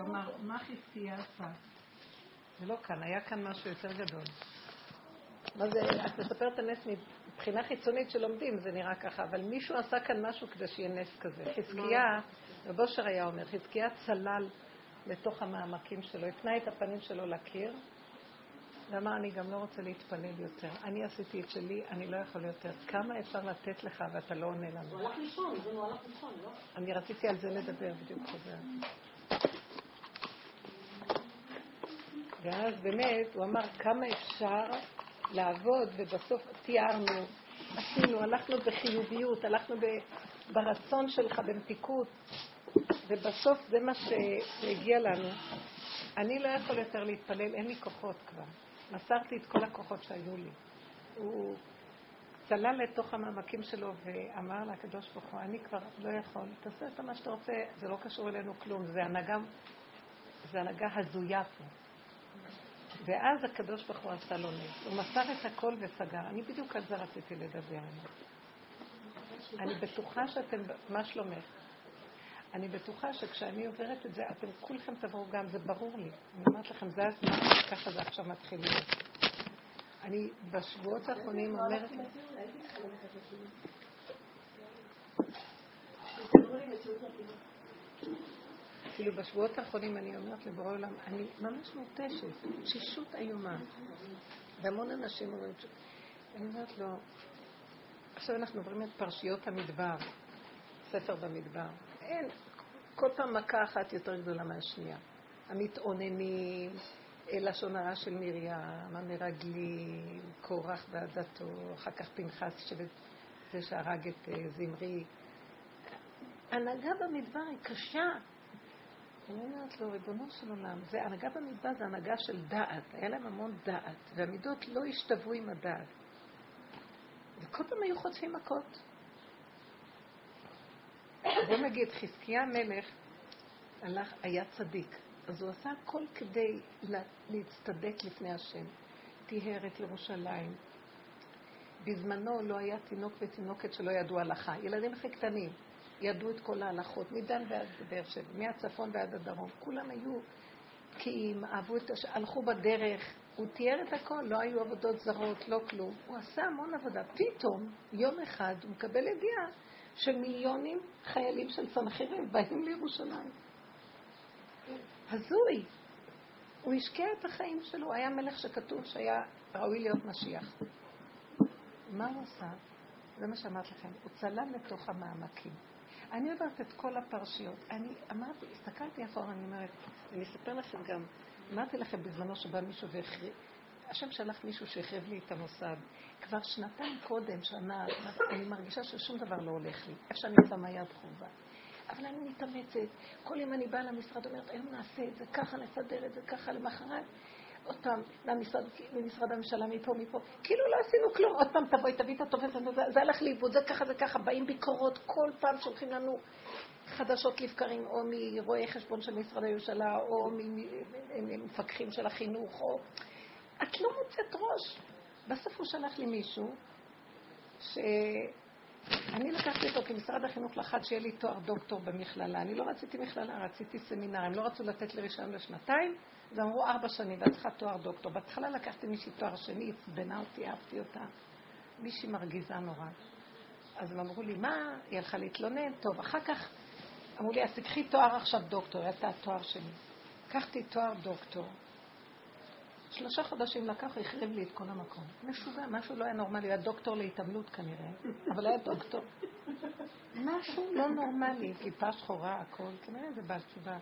הוא אמר, מה חזקיה עשה? זה לא כאן, היה כאן משהו יותר גדול. מה זה, את מספרת את הנס מבחינה חיצונית שלומדים, זה נראה ככה, אבל מישהו עשה כאן משהו כדי שיהיה נס כזה. חזקיה, רב אושר היה אומר, חזקיה צלל לתוך המעמקים שלו, הפנה את הפנים שלו לקיר, ואמר, אני גם לא רוצה להתפלל יותר. אני עשיתי את שלי, אני לא יכול יותר. כמה אפשר לתת לך ואתה לא עונה לנו? הוא הלך לישון, הוא הלך לישון, לא? אני רציתי על זה לדבר, בדיוק חוזר. ואז באמת, הוא אמר, כמה אפשר לעבוד, ובסוף תיארנו, עשינו, הלכנו בחיוביות, הלכנו ברצון שלך, במתיקות, ובסוף זה מה שהגיע לנו. אני לא יכול יותר להתפלל, אין לי כוחות כבר. מסרתי את כל הכוחות שהיו לי. הוא צלל לתוך המעמקים שלו ואמר לקדוש ברוך הוא, אני כבר לא יכול, תעשה את מה שאתה רוצה, זה לא קשור אלינו כלום, זה הנהגה, זה הנהגה הזויה פה. ואז הקדוש ברוך הוא עשה לו נס. הוא מסר את הכל וסגר. אני בדיוק על זה רציתי לדבר. אני בטוחה שאתם, מה שלומך? אני בטוחה שכשאני עוברת את זה, אתם כולכם תבואו גם, זה ברור לי. אני אומרת לכם, זה הזמן, ככה זה עכשיו מתחיל להיות. אני בשבועות האחרונים אומרת... כאילו בשבועות האחרונים אני אומרת לבורא עולם, אני ממש מותשת, תשישות איומה. והמון אנשים אומרים, אני אומרת לו, עכשיו אנחנו עוברים את פרשיות המדבר, ספר במדבר. אין, כל פעם מכה אחת יותר גדולה מהשנייה. המתאוננים, לשון הרע של מרים, המרגלים, קורח ועדתו, אחר כך פנחס שבט זה שהרג את אה, זמרי. הנהגה במדבר היא קשה. אני אומרת לו, ריבונו של עולם, זה הנהגה במדבר זה הנהגה של דעת, היה להם המון דעת, והמידות לא השתוו עם הדעת. וכל פעם היו חוטפים מכות. בוא נגיד, חזקיה המלך הלך, היה צדיק, אז הוא עשה הכל כדי לה, להצטדק לפני השם. טיהר את ירושלים. בזמנו לא היה תינוק ותינוקת שלא ידעו הלכה. ילדים הכי קטנים ידעו את כל ההלכות, מדן ועד באר שבע, מהצפון ועד הדרום. כולם היו בקיאים, אהבו את הש... הלכו בדרך. הוא תיאר את הכל, לא היו עבודות זרות, לא כלום. הוא עשה המון עבודה. פתאום, יום אחד, הוא מקבל ידיעה של מיליונים חיילים של סנחריב באים לירושלים. הזוי. הוא השקיע את החיים שלו, הוא היה מלך שכתוב שהיה ראוי להיות משיח. מה הוא עשה? זה מה שאמרתי לכם, הוא צלל לתוך המעמקים. אני יודעת את כל הפרשיות. אני אמרתי, הסתכלתי איפה אני אומרת, אני אספר לכם גם, אמרתי לכם בזמנו שבא מישהו והחריב, השם שלח מישהו שהחריב לי את המוסד. כבר שנתיים קודם, שנה, אני מרגישה ששום דבר לא הולך לי. איך שאני שמה יד חובה. אבל אני מתאמצת. כל יום אני באה למשרד, אומרת, היום נעשה את זה, ככה נסדר את זה, ככה למחרת. עוד פעם, למשרד, למשרד הממשלה, מפה, מפה. כאילו לא עשינו כלום. עוד פעם תבואי, תביא את התופס, זה, זה הלך לאיבוד, זה ככה, זה ככה. באים ביקורות, כל פעם שולחים לנו חדשות לבקרים, או מרואי חשבון של משרד הממשלה, או ממפקחים של החינוך, או... את לא מוצאת ראש. בסוף הוא שלח לי מישהו, ש... אני לקחתי אותו, כי משרד החינוך לחץ שיהיה לי תואר דוקטור במכללה. אני לא רציתי מכללה, רציתי סמינר. הם לא רצו לתת לי רישיון לשנתיים, אז אמרו ארבע שנים, ואת צריכה תואר דוקטור. בהתחלה לקחתי מישהי תואר שני, עצבנה אותי, אהבתי אותה. מישהי מרגיזה נורא. אז הם אמרו לי, מה? היא הלכה להתלונן? טוב, אחר כך אמרו לי, אז תקחי תואר עכשיו דוקטור, הייתה תואר שני. לקחתי תואר דוקטור. שלושה חודשים לקח, החריב לי את כל המקום. משוגע, משהו לא היה נורמלי, היה דוקטור להתעמלות כנראה, אבל היה דוקטור. משהו לא נורמלי, כיפה שחורה, הכל, כנראה זה בעל תשובה.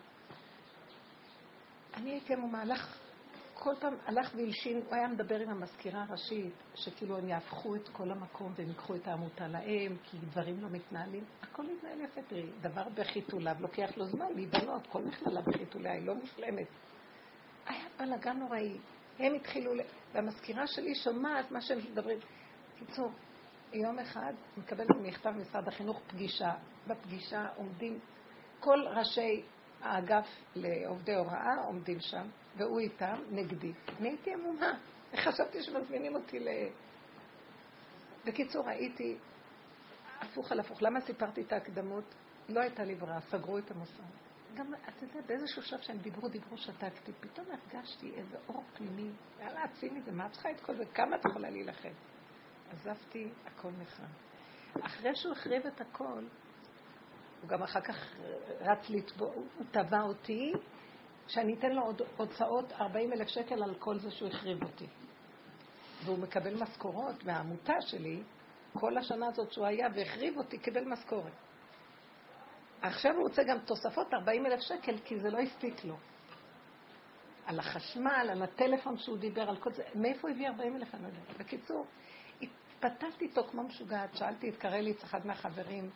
אני הייתי אמורה, הלך, כל פעם הלך והלשין, הוא היה מדבר עם המזכירה הראשית, שכאילו הם יהפכו את כל המקום והם ייקחו את העמותה להם, כי דברים לא מתנהלים. הכל מתנהל יפה, תראי, דבר בחיתוליו, לוקח לו זמן להיבנות, כל מכללה בחיתוליה היא לא מושלמת. היה בלאגן נוראי. הם התחילו, והמזכירה שלי שומעת מה שהם מדברים. קיצור, יום אחד מקבלת מכתב ממשרד החינוך פגישה. בפגישה עומדים כל ראשי האגף לעובדי הוראה עומדים שם, והוא איתם נגדי. אני הייתי עמומה. חשבתי שמזמינים אותי ל... בקיצור, הייתי הפוך על הפוך. למה סיפרתי את ההקדמות? לא הייתה לי ברירה, סגרו את המוסד. גם, אתה יודע, באיזשהו שלב שהם דיברו, דיברו, שתקתי, פתאום הרגשתי איזה אור פנימי, יאללה, עצמי מזה, מה את צריכה את כל זה? כמה את יכולה להילחם? עזבתי, הכל נחרב. אחרי שהוא החריב את הכל, הוא גם אחר כך רץ לתבוע, הוא תבע אותי, שאני אתן לו עוד הוצאות 40 אלף שקל על כל זה שהוא החריב אותי. והוא מקבל משכורות מהעמותה שלי, כל השנה הזאת שהוא היה והחריב אותי, קיבל משכורת. עכשיו הוא רוצה גם תוספות 40 אלף שקל, כי זה לא הספיק לו. על החשמל, על הטלפון שהוא דיבר, על כל זה. מאיפה הוא הביא 40 אלף? אני לא יודעת. בקיצור, התפתלתי איתו כמו משוגעת, שאלתי את קרליץ, אחד מהחברים,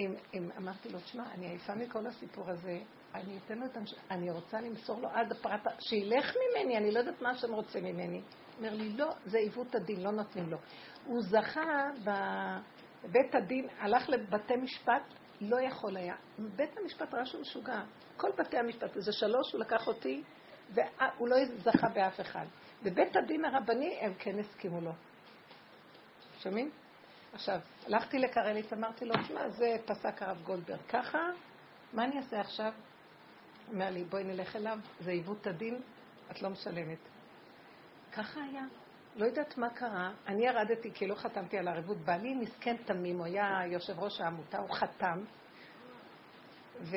אם, אם אמרתי לו, תשמע, אני עייפה מכל הסיפור הזה, אני אתן לו את הנש... אני רוצה למסור לו עד הפרט, שילך ממני, אני לא יודעת מה שהם רוצים ממני. אומר לי, לא, זה עיוות הדין, לא נותנים לו. הוא זכה בבית הדין, הלך לבתי משפט, לא יכול היה. בית המשפט ראה שהוא משוגע. כל בתי המשפט, איזה שלוש, הוא לקח אותי, והוא לא זכה באף אחד. בבית הדין הרבני הם כן הסכימו לו. שומעים? עכשיו, הלכתי לקרליץ, אמרתי לו, תשמע, זה פסק הרב גולדברג. ככה, מה אני אעשה עכשיו? אומר לי, בואי נלך אליו, זה עיוות הדין, את לא משלמת. ככה היה. לא יודעת מה קרה, אני ירדתי כי לא חתמתי על הערבות. בעלי מסכן תמים, הוא היה יושב ראש העמותה, הוא חתם, ו...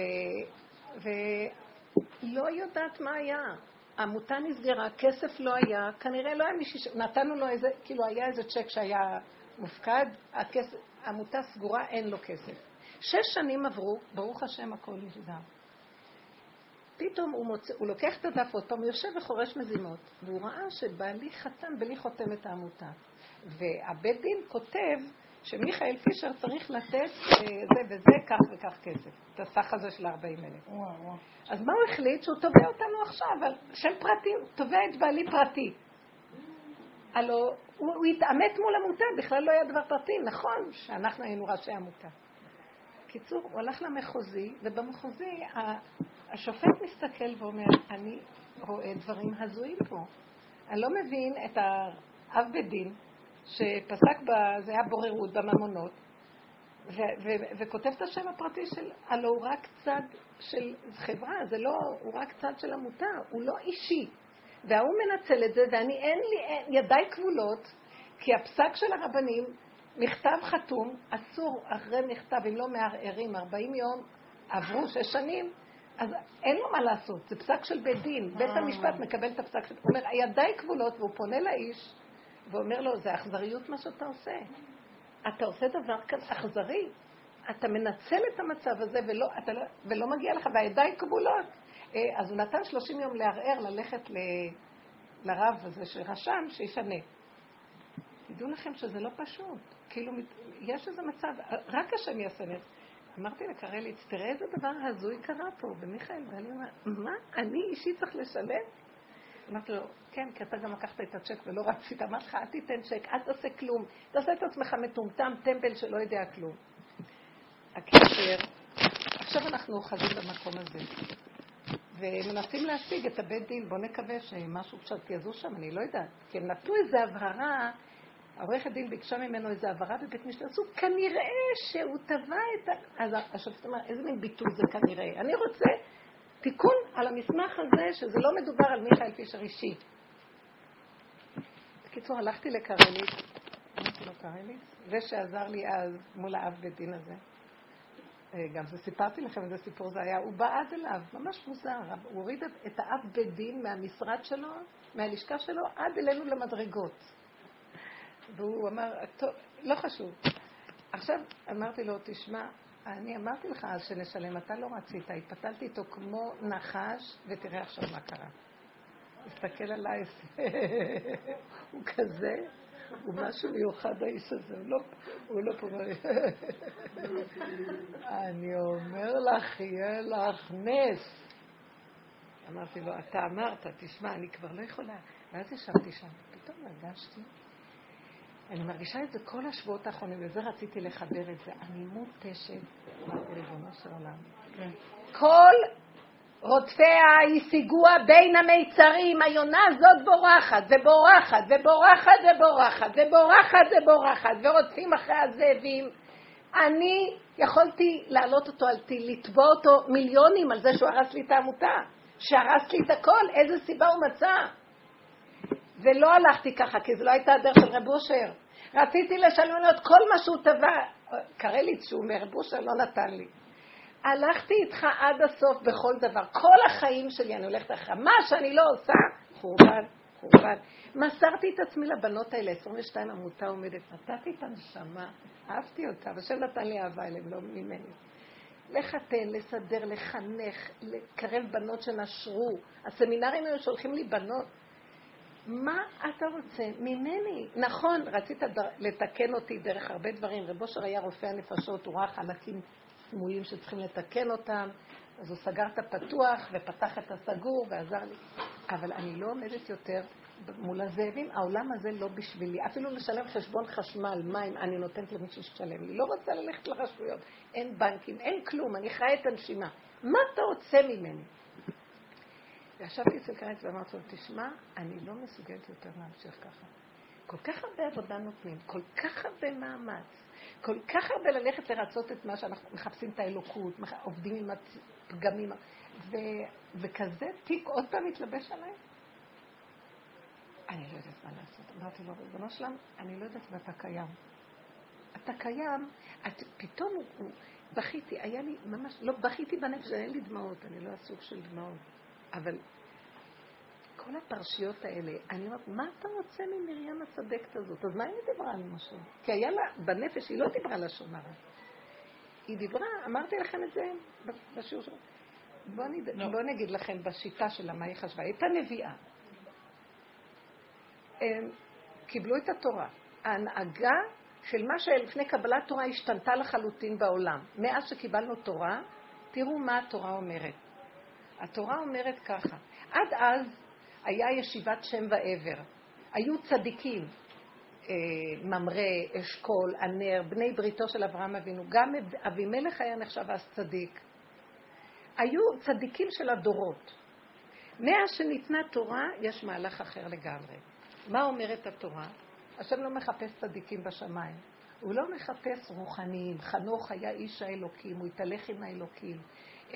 ולא יודעת מה היה. העמותה נסגרה, כסף לא היה, כנראה לא היה מישהו. נתנו לו איזה, כאילו היה איזה צ'ק שהיה מופקד, הכסף, העמותה סגורה, אין לו כסף. שש שנים עברו, ברוך השם הכל נסגר. פתאום הוא, מוצא, הוא לוקח את הדף עוד פעם, הוא יושב וחורש מזימות, והוא ראה שבעלי חתם בלי חותמת העמותה. והבית דין כותב שמיכאל פישר צריך לתת אה, זה וזה, כך וכך כסף, את הסך הזה של 40 אלף. אז מה הוא החליט? שהוא תובע אותנו עכשיו על שם פרטי, תובע את בעלי פרטי. הלו, הוא, הוא התעמת מול עמותה, בכלל לא היה דבר פרטי, נכון שאנחנו היינו ראשי עמותה. בקיצור, הוא הלך למחוזי, ובמחוזי השופט מסתכל ואומר, אני רואה דברים הזויים פה. אני לא מבין את האב בית דין, שפסק, ב, זה היה בוררות בממונות, וכותב את השם הפרטי של, הלוא הוא רק צד של חברה, זה לא, הוא רק צד של עמותה, הוא לא אישי. וההוא מנצל את זה, ואני אין לי, אין, ידיי כבולות, כי הפסק של הרבנים, מכתב חתום, אסור אחרי מכתב, אם לא מערערים, 40 יום, עברו שש שנים, אז אין לו מה לעשות, זה פסק של בית דין. בית אה. המשפט מקבל את הפסק של... הוא אומר, הידיי כבולות, והוא פונה לאיש ואומר לו, זה אכזריות מה שאתה עושה. אתה עושה דבר כזה אכזרי. אתה מנצל את המצב הזה ולא, לא, ולא מגיע לך, והידיים כבולות. אה, אז הוא נתן 30 יום לערער, ללכת ל, לרב הזה שרשם, שישנה. תדעו לכם שזה לא פשוט. כאילו, יש איזה מצב, רק השם יעשה נס. אמרתי לקרליץ, תראה איזה דבר הזוי קרה פה, ומיכאל, ואני אומרת, מה, אני אישית צריך לשלם? אמרתי לו, כן, כי אתה גם לקחת את הצ'ק ולא רצית. אמרתי לך, אל תיתן צ'ק, אל תעשה כלום. תעשה את עצמך מטומטם, טמבל שלא יודע כלום. הקשר, עכשיו אנחנו אוחזים במקום הזה. ומנסים להשיג את הבית דין, בואו נקווה שמשהו קצת יזוז שם, אני לא יודעת. כי הם נתנו איזו הבהרה העורכת דין ביקשה ממנו איזו הבהרה בבית משפט, הוא כנראה שהוא תבע את ה... אז השופט אמר, איזה מין ביטוי זה כנראה? אני רוצה תיקון על המסמך הזה, שזה לא מדובר על מיכאל פישר אישי. בקיצור, הלכתי לקרליץ, אמרתי לו קרליץ, זה שעזר לי אז מול האב בית דין הזה. גם זה סיפרתי לכם איזה סיפור זה היה, הוא בא עד אליו, ממש מוזר, הוא הוריד את האב בית דין מהמשרד שלו, מהלשכה שלו, עד אלינו למדרגות. והוא אמר, טוב, לא חשוב. עכשיו אמרתי לו, תשמע, אני אמרתי לך אז שנשלם, אתה לא רצית, התפתלתי איתו כמו נחש, ותראה עכשיו מה קרה. תסתכל עליי, הוא כזה, הוא משהו מיוחד האיש הזה, הוא לא, הוא לא פה. אני אומר לך, יהיה לך נס. אמרתי לו, אתה אמרת, תשמע, אני כבר לא יכולה. ואז ישבתי שם, פתאום הרגשתי אני מרגישה את זה כל השבועות האחרונים, וזה רציתי לחבר את זה. אני מותשת, אמרתי ריבונו של עולם. כן. כל רודפיה השיגוה בין המיצרים, היונה הזאת בורחת, ובורחת, ובורחת, ובורחת, ובורחת, ובורחת, ורודפים אחרי הזאבים. אני יכולתי להעלות אותו על טיל, לתבוע אותו מיליונים על זה שהוא הרס לי את העמותה, שהרס לי את הכל, איזה סיבה הוא מצא. ולא הלכתי ככה, כי זו לא הייתה הדרך של רב אושר. רציתי לשלם לו את כל מה שהוא טבע. קרליץ, שהוא אומר, רב אושר לא נתן לי. הלכתי איתך עד הסוף בכל דבר. כל החיים שלי אני הולכת אחריך. מה שאני לא עושה, חורבן, חורבן. מסרתי את עצמי לבנות האלה, 22 עמותה עומדת, נתתי את הנשמה, אהבתי אותה, והשם נתן לי אהבה אליהם, לא ממני. לחתן, לסדר, לחנך, לקרב בנות שנשרו. הסמינרים היו שולחים לי בנות. מה אתה רוצה ממני? נכון, רצית לתקן אותי דרך הרבה דברים. רב אושר היה רופא הנפשות, הוא ראה חלקים סמויים שצריכים לתקן אותם, אז הוא סגר את הפתוח ופתח את הסגור ועזר לי. אבל אני לא עומדת יותר מול הזאבים, העולם הזה לא בשבילי. אפילו לשלם חשבון חשמל, מים, אני נותנת למישהו ששלם לי. לא רוצה ללכת לרשויות, אין בנקים, אין כלום, אני חיה את הנשימה. מה אתה רוצה ממני? וישבתי אצל קרנץ ואמרתי לו, תשמע, אני לא מסוגלת יותר להמשיך ככה. כל כך הרבה עבודה נותנים, כל כך הרבה מאמץ, כל כך הרבה ללכת לרצות את מה שאנחנו מחפשים את האלוקות, עובדים עם הפגמים, ו, וכזה תיק עוד פעם מתלבש עליי? אני לא יודעת מה לעשות. אמרתי לו, ריבונו שלם, אני לא יודעת אם אתה קיים. אתה קיים, את, פתאום הוא, הוא, בכיתי, היה לי ממש, לא, בכיתי בנפש, אין לי דמעות, אני לא הסוג של דמעות. אבל כל הפרשיות האלה, אני אומרת, מה אתה רוצה ממרים הצדקת הזאת? אז מה היא דיברה על משהו? כי היה לה, בנפש היא לא דיברה לשון הרע. היא דיברה, אמרתי לכם את זה בשיעור שלו. בואו נד... לא. בוא נגיד לכם בשיטה שלה מה היא חשבה. הייתה נביאה. הם קיבלו את התורה. ההנהגה של מה שלפני קבלת תורה השתנתה לחלוטין בעולם. מאז שקיבלנו תורה, תראו מה התורה אומרת. התורה אומרת ככה, עד אז היה ישיבת שם ועבר. היו צדיקים, אה, ממרא, אשכול, ענר, בני בריתו של אברהם אבינו. גם אבימלך היה נחשב אז צדיק. היו צדיקים של הדורות. מאז שניתנה תורה, יש מהלך אחר לגמרי. מה אומרת התורה? השם לא מחפש צדיקים בשמיים. הוא לא מחפש רוחניים. חנוך היה איש האלוקים, הוא התהלך עם האלוקים.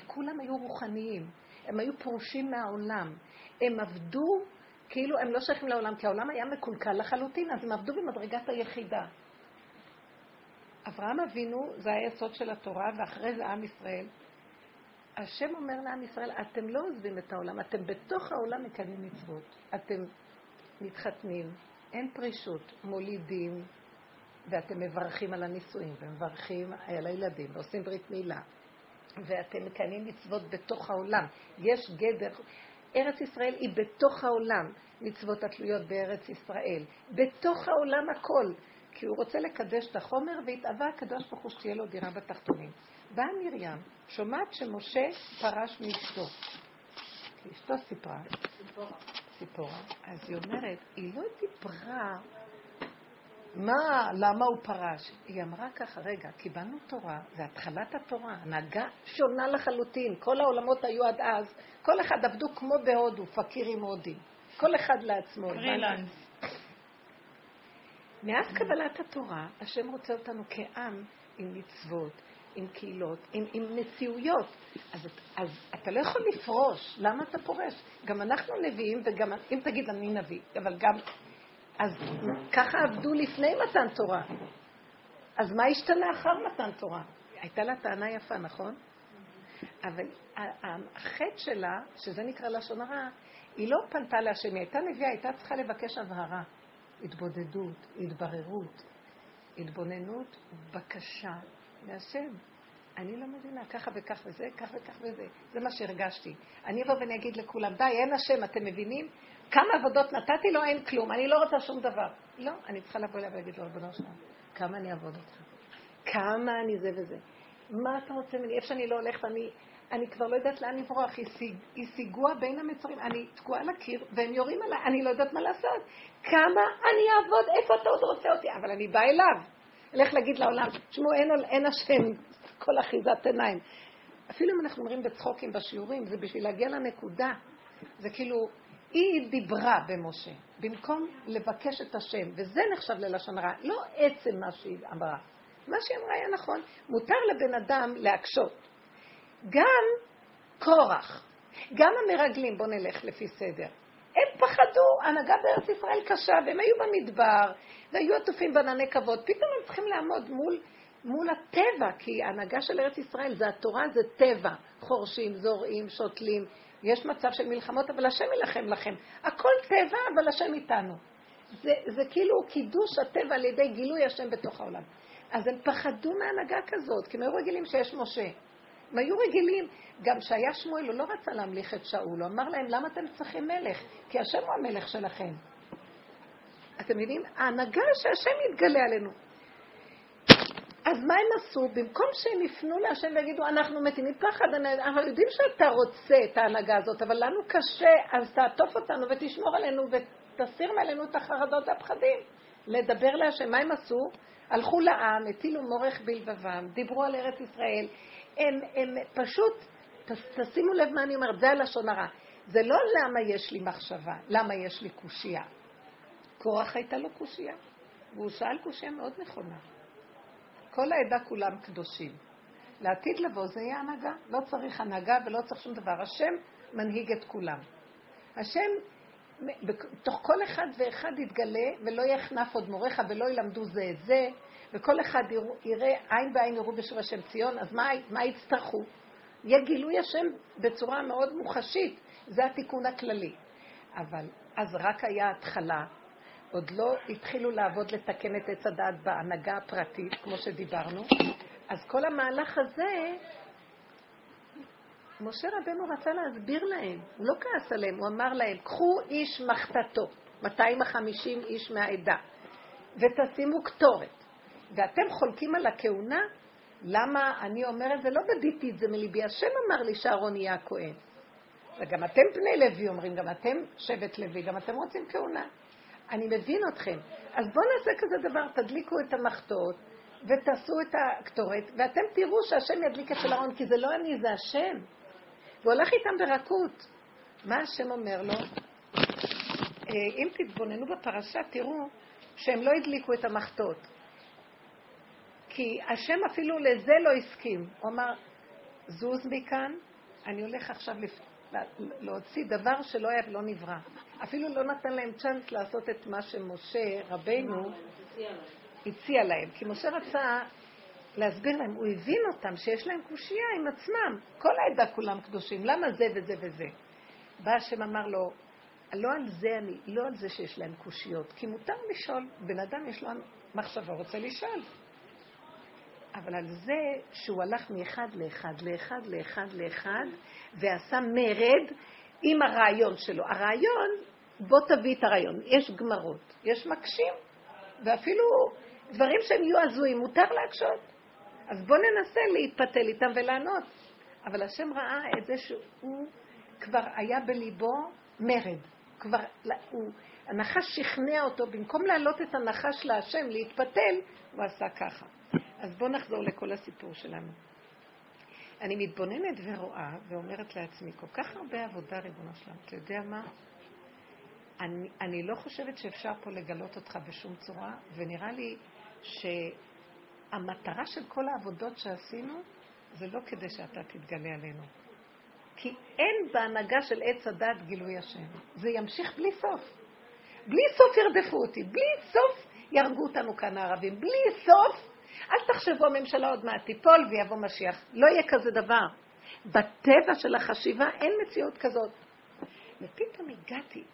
כולם היו רוחניים. הם היו פרושים מהעולם. הם עבדו כאילו הם לא שייכים לעולם, כי העולם היה מקולקל לחלוטין, אז הם עבדו במדרגת היחידה. אברהם אבינו, זה היסוד של התורה, ואחרי זה עם ישראל. השם אומר לעם ישראל, אתם לא עוזבים את העולם, אתם בתוך העולם מקיימים מצוות. אתם מתחתנים, אין פרישות, מולידים, ואתם מברכים על הנישואים, ומברכים על הילדים, ועושים ברית מילה, ואתם מקיימים מצוות בתוך העולם. יש גדר, ארץ ישראל היא בתוך העולם, מצוות התלויות בארץ ישראל. בתוך העולם הכל. כי הוא רוצה לקדש את החומר, והתאווה הקדוש ברוך הוא שתהיה לו דירה בתחתונים. באה מרים, שומעת שמשה פרש מאשתו. כי אשתו סיפרה. ציפורה. אז היא אומרת, היא לא דיברה מה, למה הוא פרש? היא אמרה ככה, רגע, קיבלנו תורה, זה התחלת התורה, הנהגה שונה לחלוטין, כל העולמות היו עד אז, כל אחד עבדו כמו בהודו, פקירים הודים, כל אחד לעצמו. פרילנס. מאז קבלת התורה, השם רוצה אותנו כעם עם מצוות, עם קהילות, עם, עם מציאויות. אז, אז אתה לא יכול לפרוש, למה אתה פורש? גם אנחנו נביאים, וגם, אם תגיד אני נביא, אבל גם אז ככה עבדו לפני מתן תורה. אז מה השתנה אחר מתן תורה? הייתה לה טענה יפה, נכון? אבל החטא שלה, שזה נקרא לשון הרע, היא לא פנתה להשם, היא הייתה נביאה, הייתה צריכה לבקש הבהרה, התבודדות, התבררות, התבוננות, בקשה מהשם. אני לא מבינה, ככה וכך וזה, כך וכך וזה. זה מה שהרגשתי. אני אבוא ואני אגיד לכולם, די, אין השם, אתם מבינים? כמה עבודות נתתי לו, אין כלום, אני לא רוצה שום דבר. לא, אני צריכה לבוא אליו ולהגיד לו, רבנו שלנו, כמה אני אעבוד אותך? כמה אני זה וזה? מה אתה רוצה ממני? איפה שאני לא הולכת, אני, אני כבר לא יודעת לאן לברוח. היא סיגוע בין המצרים, אני תקועה על הקיר, והם יורים עליי, אני לא יודעת מה לעשות. כמה אני אעבוד? איפה אתה עוד רוצה אותי? אבל אני באה אליו. אלך להגיד לעולם, תשמעו, אין, אין השם, כל אחיזת עיניים. אפילו אם אנחנו אומרים בצחוקים בשיעורים, זה בשביל להגיע לנקודה. זה כאילו, היא דיברה במשה, במקום לבקש את השם, וזה נחשב ללשון הרע, לא עצם מה שהיא אמרה, מה שהיא אמרה היה נכון. מותר לבן אדם להקשות. גם קורח, גם המרגלים, בואו נלך לפי סדר. הם פחדו, הנהגה בארץ ישראל קשה, והם היו במדבר, והיו עטופים בענני כבוד. פתאום הם צריכים לעמוד מול, מול הטבע, כי ההנהגה של ארץ ישראל זה התורה, זה טבע. חורשים, זורעים, שותלים. יש מצב של מלחמות, אבל השם יילחם לכם. הכל טבע, אבל השם איתנו. זה, זה כאילו קידוש הטבע על ידי גילוי השם בתוך העולם. אז הם פחדו מהנהגה כזאת, כי הם היו רגילים שיש משה. הם היו רגילים, גם שהיה שמואל, הוא לא רצה להמליך את שאול, הוא אמר להם, למה אתם צריכים מלך? כי השם הוא המלך שלכם. אתם יודעים, ההנהגה שהשם יתגלה עלינו. אז מה הם עשו? במקום שהם יפנו להשם ויגידו, אנחנו מתים מפחד, אנחנו יודעים שאתה רוצה את ההנהגה הזאת, אבל לנו קשה, אז תעטוף אותנו ותשמור עלינו ותסיר מעלינו את החרדות והפחדים. לדבר להשם. מה הם עשו? הלכו לעם, הטילו מורך בלבבם, דיברו על ארץ ישראל. הם, הם פשוט, תשימו לב מה אני אומרת, זה הלשון הרע. זה לא למה יש לי מחשבה, למה יש לי קושייה. קורח הייתה לו קושייה, והוא שאל קושייה מאוד נכונה. כל העדה כולם קדושים. לעתיד לבוא זה יהיה הנהגה. לא צריך הנהגה ולא צריך שום דבר. השם מנהיג את כולם. השם, בתוך כל אחד ואחד יתגלה, ולא יחנף עוד מוריך ולא ילמדו זה את זה, וכל אחד יראה עין בעין יראו בשביל השם ציון, אז מה, מה יצטרכו? יהיה גילוי השם בצורה מאוד מוחשית. זה התיקון הכללי. אבל אז רק היה התחלה, עוד לא התחילו לעבוד לתקן את עץ הדעת בהנהגה הפרטית, כמו שדיברנו, אז כל המהלך הזה, משה רבנו רצה להסביר להם, הוא לא כעס עליהם, הוא אמר להם, קחו איש מחתתו, 250 איש מהעדה, ותשימו קטורת, ואתם חולקים על הכהונה? למה אני אומרת, זה לא בדיתי את זה מליבי, השם אמר לי שאהרון יהיה הכהן. וגם אתם בני לוי אומרים, גם אתם שבט לוי, גם אתם רוצים כהונה. אני מבין אתכם. אז בואו נעשה כזה דבר, תדליקו את המחטות ותעשו את הקטורת, ואתם תראו שהשם ידליק את של אהרון, כי זה לא אני, זה השם. והוא הולך איתם ברכות. מה השם אומר לו? אה, אם תתבוננו בפרשה, תראו שהם לא הדליקו את המחטות. כי השם אפילו לזה לא הסכים. הוא אמר, זוז מכאן, אני הולך עכשיו לפ... להוציא דבר שלא היה ולא נברא. אפילו לא נתן להם צ'אנס לעשות את מה שמשה רבנו הציע להם. כי משה רצה להסביר להם, הוא הבין אותם שיש להם קושייה עם עצמם. כל העדה כולם קדושים, למה זה וזה וזה? בא השם אמר לו, לא על זה אני, לא על זה שיש להם קושיות, כי מותר לשאול, בן אדם יש לו מחשבה, רוצה לשאול. אבל על זה שהוא הלך מאחד לאחד, לאחד, לאחד, לאחד, ועשה מרד עם הרעיון שלו. הרעיון, בוא תביא את הרעיון. יש גמרות, יש מקשים, ואפילו דברים שהם יהיו הזויים, מותר להקשות. אז בוא ננסה להתפתל איתם ולענות. אבל השם ראה את זה שהוא כבר היה בליבו מרד. כבר, הוא, הנחש שכנע אותו, במקום להעלות את הנחש להשם, להתפתל, הוא עשה ככה. אז בואו נחזור לכל הסיפור שלנו. אני מתבוננת ורואה ואומרת לעצמי, כל כך הרבה עבודה, ריבונו שלנו, אתה יודע מה? אני, אני לא חושבת שאפשר פה לגלות אותך בשום צורה, ונראה לי שהמטרה של כל העבודות שעשינו זה לא כדי שאתה תתגלה עלינו. כי אין בהנהגה של עץ הדת גילוי השם. זה ימשיך בלי סוף. בלי סוף ירדפו אותי, בלי סוף יהרגו אותנו כאן הערבים, בלי סוף אל תחשבו הממשלה עוד מעט תיפול ויבוא משיח. לא יהיה כזה דבר. בטבע של החשיבה אין מציאות כזאת. ופתאום הגעתי,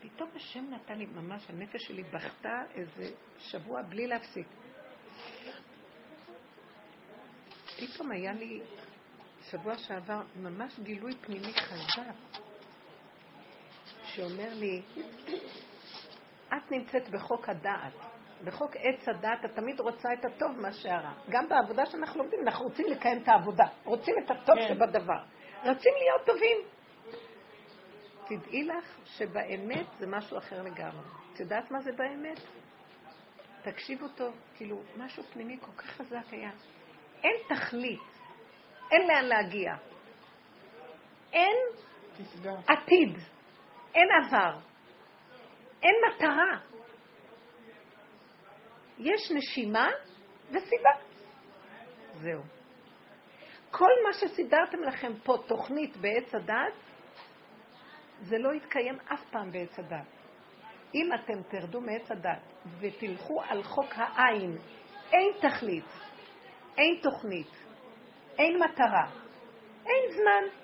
פתאום השם נתן לי, ממש הנפש שלי בכתה איזה שבוע בלי להפסיק. פתאום היה לי שבוע שעבר ממש גילוי פנימי חזק, שאומר לי, את נמצאת בחוק הדעת. בחוק עץ הדת את תמיד רוצה את הטוב מה שהרע. גם בעבודה שאנחנו לומדים, אנחנו רוצים לקיים את העבודה, רוצים את הטוב כן. שבדבר. רוצים להיות טובים. תדעי לך שבאמת זה משהו אחר לגמרי. את יודעת מה זה באמת? תקשיבו טוב, כאילו, משהו פנימי כל כך חזק היה. אין תכלית, אין לאן להגיע. אין עתיד, אין עבר, אין מטרה. יש נשימה וסיבה. זהו. כל מה שסידרתם לכם פה, תוכנית בעץ הדת, זה לא יתקיים אף פעם בעץ הדת. אם אתם תרדו מעץ הדת ותלכו על חוק העין, אין תכלית, אין תוכנית, אין מטרה, אין זמן,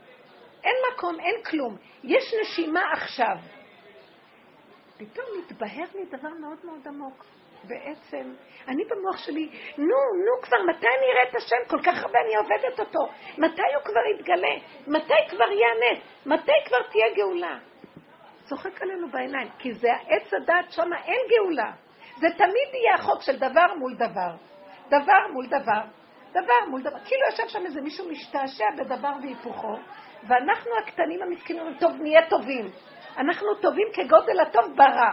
אין מקום, אין כלום. יש נשימה עכשיו. פתאום מתבהר לי דבר מאוד מאוד עמוק. בעצם, אני במוח שלי, נו, נו כבר, מתי אני אראה את השם? כל כך הרבה אני עובדת אותו. מתי הוא כבר יתגלה? מתי כבר יענה? מתי כבר תהיה גאולה? צוחק עלינו בעיניים, כי זה עץ הדת, שם אין גאולה. זה תמיד יהיה החוק של דבר מול דבר. דבר מול דבר. דבר מול דבר. כאילו יושב שם איזה מישהו משתעשע בדבר והיפוכו, ואנחנו הקטנים המסכנים טוב, נהיה טובים. אנחנו טובים כגודל הטוב ברע.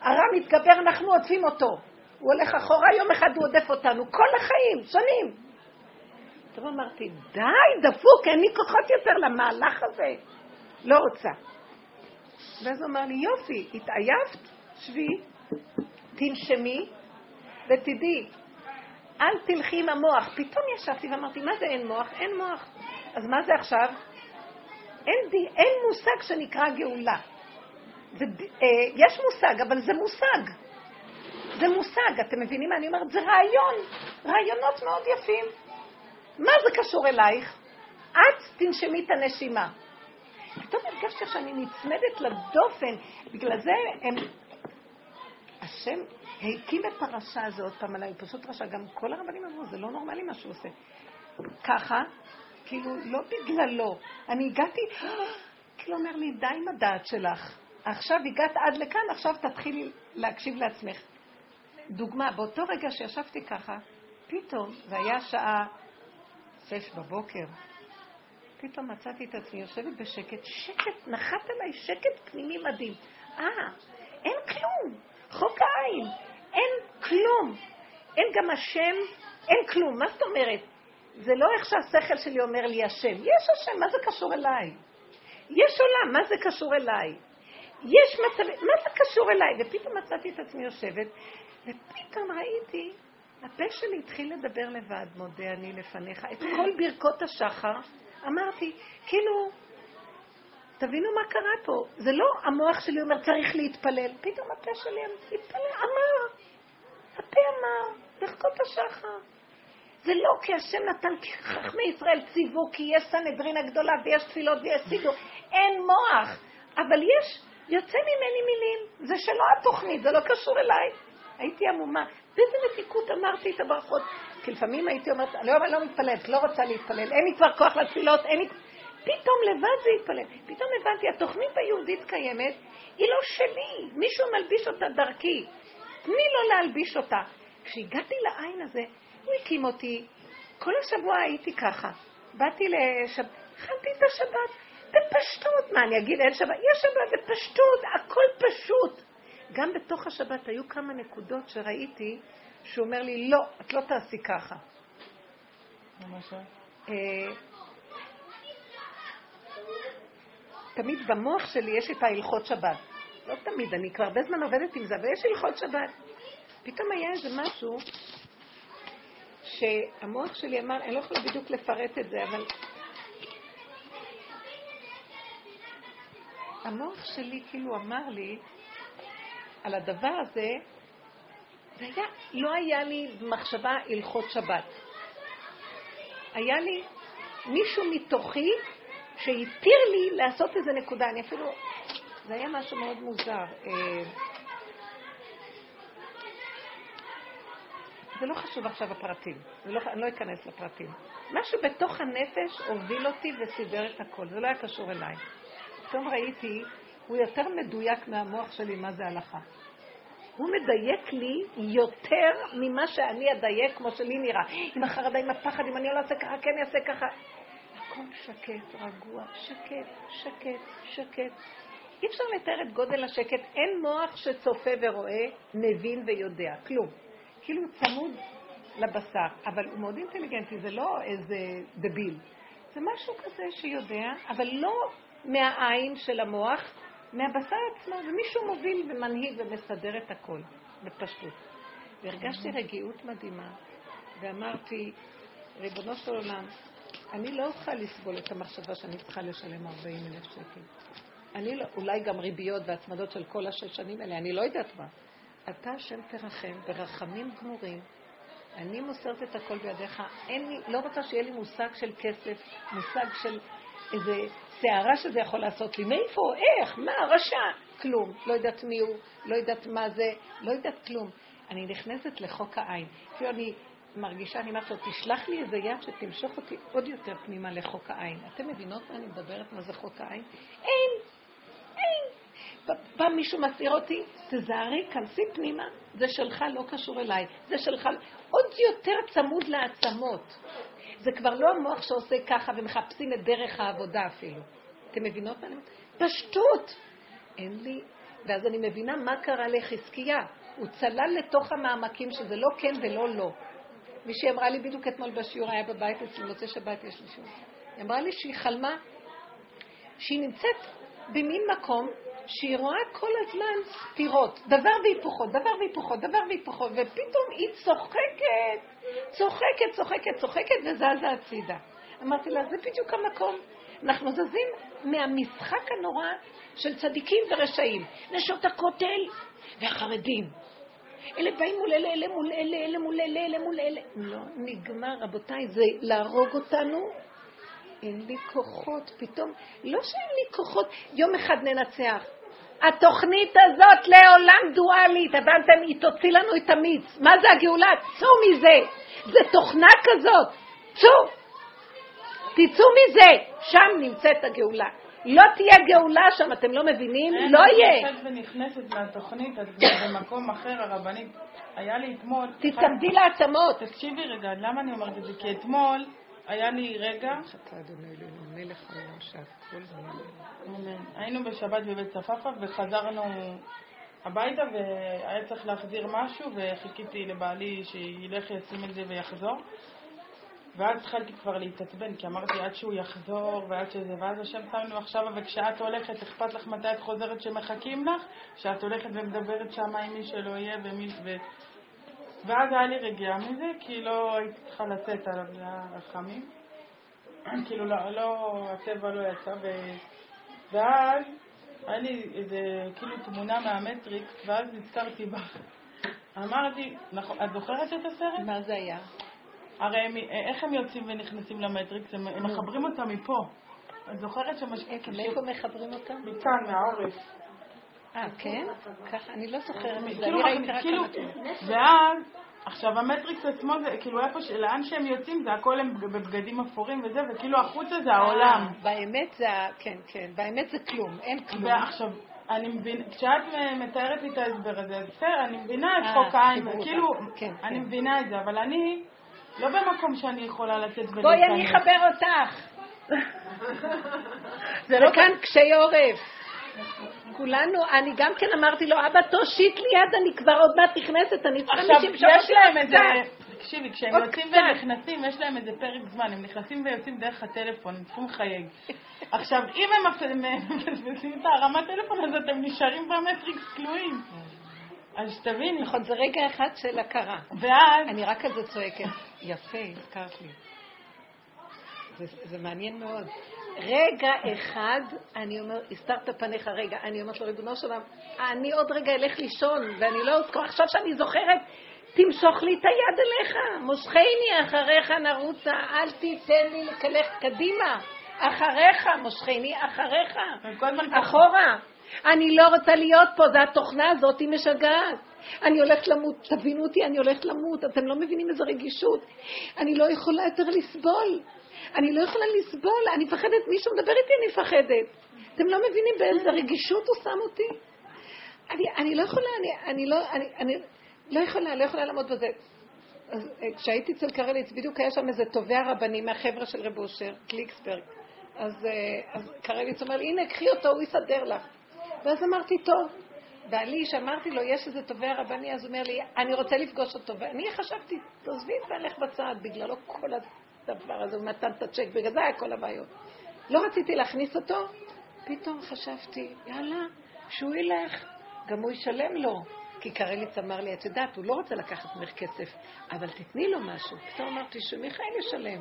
הרע מתגבר, אנחנו עוטפים אותו. הוא הולך אחורה, יום אחד הוא עודף אותנו. כל החיים, שנים. טוב, אמרתי, די, דפוק, אין לי כוחות יותר למהלך הזה. לא רוצה. ואז הוא אמר לי, יופי, התעייפת? שבי, תנשמי, ותדעי, אל תלכי עם המוח. פתאום ישבתי ואמרתי, מה זה אין מוח? אין מוח. אז מה זה עכשיו? אין, די, אין מושג שנקרא גאולה. זה, אה, יש מושג, אבל זה מושג. זה מושג, אתם מבינים מה אני אומרת? זה רעיון, רעיונות מאוד יפים. מה זה קשור אלייך? את תנשמי את הנשימה. פתאום הרגשתי שאני נצמדת לדופן, בגלל זה הם... השם הקים את הפרשה הזאת פעם עליי, פשוט רשע, גם כל הרבנים אמרו, זה לא נורמלי מה שהוא עושה. ככה, כאילו, לא בגללו. אני הגעתי, כאילו אומר לי, די עם הדעת שלך. עכשיו הגעת עד לכאן, עכשיו תתחילי להקשיב לעצמך. דוגמה, באותו רגע שישבתי ככה, פתאום, זה היה שעה שש בבוקר, פתאום מצאתי את עצמי יושבת בשקט, שקט, נחת עליי שקט פנימי מדהים. אה, אין כלום, חוק העין, אין כלום. אין גם השם, אין כלום. מה זאת אומרת? זה לא איך שהשכל שלי אומר לי השם. יש השם, מה זה קשור אליי? יש עולם, מה זה קשור אליי? יש מצבים, מה זה קשור אליי? ופתאום מצאתי את עצמי יושבת, ופתאום ראיתי, הפה שלי התחיל לדבר לבד, מודה אני לפניך, את כל ברכות השחר, אמרתי, כאילו, תבינו מה קרה פה. זה לא המוח שלי אומר צריך להתפלל, פתאום הפה שלי התפלל, אמר, הפה אמר, ברכות השחר. זה לא כי השם נתן, כי חכמי ישראל ציוו, כי יש סנהדרין הגדולה ויש תפילות ויש סידור. אין מוח, אבל יש, יוצא ממני מילים. זה שלא התוכנית, זה לא קשור אליי. הייתי עמומה. באיזה מתיקות אמרתי את הברכות. כי לפעמים הייתי אומרת, אני לא, לא מתפללת, לא רוצה להתפלל, אין לי כבר כוח לתפילות, אין לי... פתאום לבד זה יתפלל. פתאום הבנתי, התוכנית היהודית קיימת, היא לא שלי, מישהו מלביש אותה דרכי. תני לו להלביש אותה. כשהגעתי לעין הזה, הוא הקים אותי. כל השבוע הייתי ככה. באתי לשבת, הכנתי את השבת בפשטות. מה, אני אגיד אין שבת? יש שבת בפשטות, הכל פשוט. גם בתוך השבת היו כמה נקודות שראיתי שהוא אומר לי, לא, את לא תעשי ככה. אה, תמיד במוח שלי יש את ההלכות שבת. לא תמיד, אני כבר הרבה זמן עובדת עם זה, אבל יש הלכות שבת. פתאום היה איזה משהו שהמוח שלי אמר, אני לא יכולה בדיוק לפרט את זה, אבל המוח שלי כאילו אמר לי על הדבר הזה, זה היה, לא היה לי מחשבה הלכות שבת. היה לי מישהו מתוכי שהתיר לי לעשות איזה נקודה. אני אפילו, זה היה משהו מאוד מוזר. אה, זה לא חשוב עכשיו הפרטים, לא, אני לא אכנס לפרטים. משהו בתוך הנפש הוביל אותי וסידר את הכל, זה לא היה קשור אליי. פתאום ראיתי, הוא יותר מדויק מהמוח שלי מה זה הלכה. הוא מדייק לי יותר ממה שאני אדייק, כמו שלי נראה. עם החרדה, עם הפחד, אם אני לא אעשה ככה, כן אעשה ככה. הכל שקט, רגוע, שקט, שקט, שקט. אי אפשר לתאר את גודל השקט. אין מוח שצופה ורואה, מבין ויודע. כלום. כאילו צמוד לבשר, אבל הוא מאוד אינטליגנטי, זה לא איזה דביל. זה משהו כזה שיודע, אבל לא מהעין של המוח, מהבשר עצמו, ומישהו מוביל ומנהיג ומסדר את הכל, בפשטות. והרגשתי רגיעות מדהימה, ואמרתי, ריבונו של עולם, אני לא אוכל לסבול את המחשבה שאני צריכה לשלם 40 אלף שקל. אני לא, אולי גם ריביות והצמדות של כל השש שנים האלה, אני לא יודעת מה. אתה השם תרחם ברחמים גמורים. אני מוסרת את הכל בידיך. אין לי, לא רוצה שיהיה לי מושג של כסף, מושג של איזה סערה שזה יכול לעשות לי. מאיפה? איך? מה? רשע? כלום. לא יודעת מי הוא, לא יודעת מה זה, לא יודעת כלום. אני נכנסת לחוק העין. כאילו אני מרגישה, אני אומרת לו, תשלח לי איזה יד שתמשוך אותי עוד יותר פנימה לחוק העין. אתם מבינות מה אני מדברת? מה זה חוק העין? אין! אין! בא מישהו מסעיר אותי, תזהרי, כנסי פנימה, זה שלך, לא קשור אליי. זה שלך, עוד יותר צמוד לעצמות. זה כבר לא המוח שעושה ככה ומחפשים את דרך העבודה אפילו. אתם מבינות מה אני אומרת? פשטות. אין לי... ואז אני מבינה מה קרה לחזקיה. הוא צלל לתוך המעמקים שזה לא כן ולא לא. מישהי אמרה לי בדיוק אתמול בשיעור, היה בבית אצלי, מוצא שבת יש לי שיעור. היא אמרה לי שהיא חלמה שהיא נמצאת במין מקום שהיא רואה כל הזמן סתירות, דבר והיפוכו, דבר והיפוכו, דבר והיפוכו, ופתאום היא צוחקת, צוחקת, צוחקת, צוחקת וזזה הצידה. אמרתי לה, זה בדיוק המקום. אנחנו זזים מהמשחק הנורא של צדיקים ורשעים. נשות הכותל והחרדים. אלה באים מול אלה, אלה מול אלה, אלה מול אלה, אלה מול אלה. לא, נגמר, רבותיי, זה להרוג אותנו. אין לי כוחות, פתאום, לא שאין לי כוחות, יום אחד ננצח. התוכנית הזאת לעולם דואלית, הבנתם? היא תוציא לנו את המיץ. מה זה הגאולה? צאו מזה. זה תוכנה כזאת. צאו. תצאו מזה. שם נמצאת הגאולה. לא תהיה גאולה שם, אתם לא מבינים? לא יהיה. אני יוצאת ונכנסת מהתוכנית, את במקום אחר, הרבנית. היה לי אתמול... תצמדי לעצמות. תקשיבי רגע, למה אני אומרת את זה? כי אתמול היה לי רגע... היינו בשבת בבית צפאפא וחזרנו הביתה והיה צריך להחזיר משהו וחיכיתי לבעלי שילך ישים את זה ויחזור. ואז התחלתי כבר להתעצבן, כי אמרתי עד שהוא יחזור ועד שזה, ואז השם שם לי עכשיו, וכשאת הולכת, אכפת לך מתי את חוזרת שמחכים לך? שאת הולכת ומדברת שם עם מי שלא יהיה ומי... ו... ואז היה לי רגיעה מזה, כי לא הייתי צריכה לצאת עליו, זה היה רחמים. כאילו, לא, לא, הטבע לא יצא, ו... ואז היה לי איזה, כאילו, תמונה מהמטריקס, ואז נזכרתי בך. אמרתי, נכון, את זוכרת את הסרט? מה זה היה? הרי הם, איך הם יוצאים ונכנסים למטריקס? הם, הם מחברים אותם מפה. את זוכרת שמש... מאיפה מחברים אותם? מכאן, מהעורף. אה, כן? ככה, אני לא זוכרת כאילו, כאילו, ואז, עכשיו המטריקס עצמו זה, כאילו איפה, ש- לאן שהם יוצאים זה הכל הם בבגדים אפורים וזה, וכאילו החוצה זה העולם. אה, באמת זה, כן, כן, באמת זה כלום, אין כלום. ועכשיו, אני מבינה, כשאת מתארת לי את ההסבר הזה, אז בסדר, אני מבינה את אה, חוק העין, כאילו, אני כן. מבינה את זה, אבל אני לא במקום שאני יכולה לצאת ולהיכנס. בואי אני אחבר אותך. זה לא כאן קשי עורף. כולנו, אני גם כן אמרתי לו, אבא תושיט לי יד, אני כבר עוד מעט נכנסת, אני צריכה עכשיו, מישהו שימשוך יש להם איזה... קצת. תקשיבי, כשהם יוצאים. ונכנסים, יש להם איזה פרק זמן, הם נכנסים ויוצאים דרך הטלפון, הם צריכים לחייג. עכשיו, אם הם מפספסים את הרמת טלפון, אז אתם נשארים במטריקס כלואים. אז שתביני. נכון, זה רגע אחד של הכרה. ואז, אני רק כזה צועקת. יפה, הזכרת לי. זה, זה מעניין מאוד. רגע אחד, אני אומר, הסתרת פניך רגע, אני אומרת לו, ריבונו של עולם, אני עוד רגע אלך לישון, ואני לא אזכור, עכשיו שאני זוכרת, תמשוך לי את היד אליך, מושכני אחריך נרוצה, אל תיתן לי לקלך קדימה, אחריך, מושכני אחריך. אחורה. אני לא רוצה להיות פה, זה התוכנה הזאת, היא משגעת. אני הולכת למות, תבינו אותי, אני הולכת למות, אתם לא מבינים איזה רגישות. אני לא יכולה יותר לסבול. אני לא יכולה לסבול, אני מפחדת, מישהו מדבר איתי, אני מפחדת. אתם לא מבינים באיזה רגישות הוא שם אותי? אני, אני לא יכולה, אני, אני, לא, אני, אני לא יכולה, לא יכולה לעמוד בזה. אז אה, כשהייתי אצל קרליץ, בדיוק היה שם איזה תובע רבני מהחבר'ה של רב אושר, קליקסברג. אז, אה, אז קרליץ אומר הנה, קחי אותו, הוא יסדר לך. ואז אמרתי, טוב. בעלי, שאמרתי לו, יש איזה תובע רבני, אז הוא אומר לי, אני רוצה לפגוש אותו. ואני חשבתי, תעזבי את בעלך בצד, בגללו כל הדבר הזה, הוא נתן את הצ'ק, בגלל זה היה כל הבעיות. לא רציתי להכניס אותו, פתאום חשבתי, יאללה, כשהוא ילך, גם הוא ישלם לו. כי קרליץ אמר לי, את יודעת, הוא לא רוצה לקחת ממך כסף, אבל תתני לו משהו. פתאום אמרתי שמיכאל ישלם.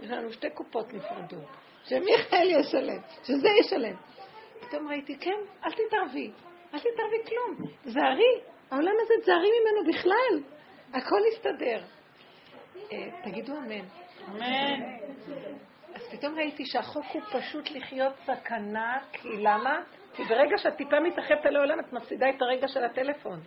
יש לנו שתי קופות נפרדות. שמיכאל ישלם, שזה ישלם. פתאום ראיתי, כן, אל תתערבי, אל תתערבי כלום. זהרי, העולם הזה תזהרי ממנו בכלל. הכל יסתדר. אה, תגידו אמן. אמן. אז פתאום ראיתי שהחוק הוא פשוט לחיות סכנה, כי למה? כי ברגע שאת טיפה מתרחבת על העולם, את מפסידה את הרגע של הטלפון.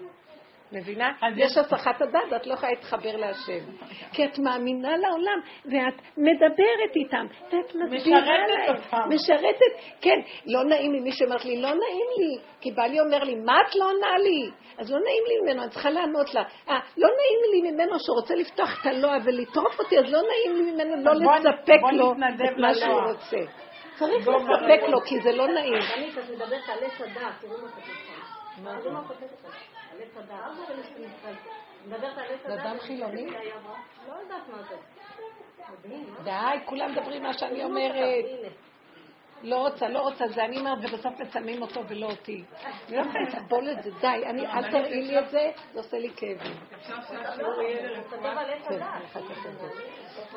מבינה? אז יש הסחת הדעת, ואת לא יכולה להתחבר להשם. כי את מאמינה לעולם, ואת מדברת איתם, ואת מסבירה משרתת להם. אותם. משרתת, כן. לא נעים לי, מי שאומרת לי, לא נעים לי, כי בעלי אומר לי, מה את לא עונה לי? אז לא נעים לי ממנו, אני צריכה לענות לה. אה, לא נעים לי ממנו שרוצה לפתוח את הלוע ולטרוף אותי, אז לא נעים לי ממנו לא לספק לו את מה שהוא. רוצה. צריך לספק. לו, כי זה לא נעים. רבנית, את מדברת על עץ הדעת, תראו מה כתוב שם. תראו מה כותבת עץ. מדברת על עץ זה. אדם חילוני? לא יודעת מה זה. מה? די, כולם מדברים מה שאני מה אומרת. לא רוצה, לא רוצה, זה אני אומרת, ובסוף מצלמים אותו ולא אותי. אני לא יכולה לסבול את זה, די, אני, אל תראי לי את זה, זה עושה לי כאבים. אפשר שהשיעור יהיה לרפואה? כן.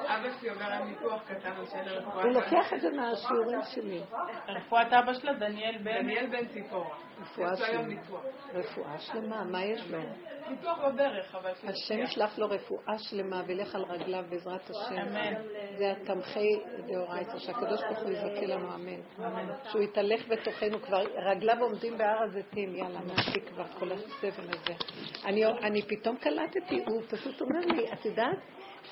אבא שלי עובר על ניתוח קטן על שיהיה לרפואה. הוא לוקח את זה מהשיעורים שלי. רפואת אבא שלה, דניאל בן. דניאל בן ציפורה. רפואה שלמה. רפואה שלמה, מה יש לו? ניתוח בברך, אבל... השם ישלח לו רפואה שלמה וילך על רגליו בעזרת השם. אמן. זה התמכי דאורייתא, שהקדוש ברוך הוא יזכה לנו, אמן. שהוא יתהלך בתוכנו, כבר רגליו עומדים בהר הזיתים, יאללה, מספיק כבר כל הסבל הזה. אני, אני פתאום קלטתי, הוא פשוט אומר לי, את יודעת,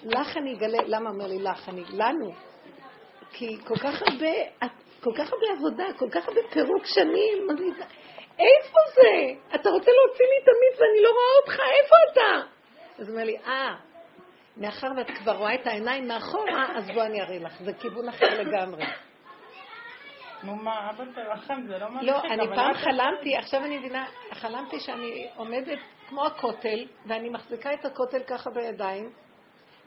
לך אני אגלה, למה אומר לי לך? אני, לנו. כי כל כך הרבה, כל כך הרבה עבודה, כל כך הרבה פירוק שנים, אני, איפה זה? אתה רוצה להוציא לי את המיץ ואני לא רואה אותך, איפה אתה? אז הוא אומר לי, אה, מאחר ואת כבר רואה את העיניים מאחורה, אז בוא אני אראה לך, זה כיוון אחר לגמרי. נו מה, אבא תרחם, זה לא מצחיק. לא, אני פעם חלמתי, עכשיו אני מבינה, חלמתי שאני עומדת כמו הכותל, ואני מחזיקה את הכותל ככה בידיים,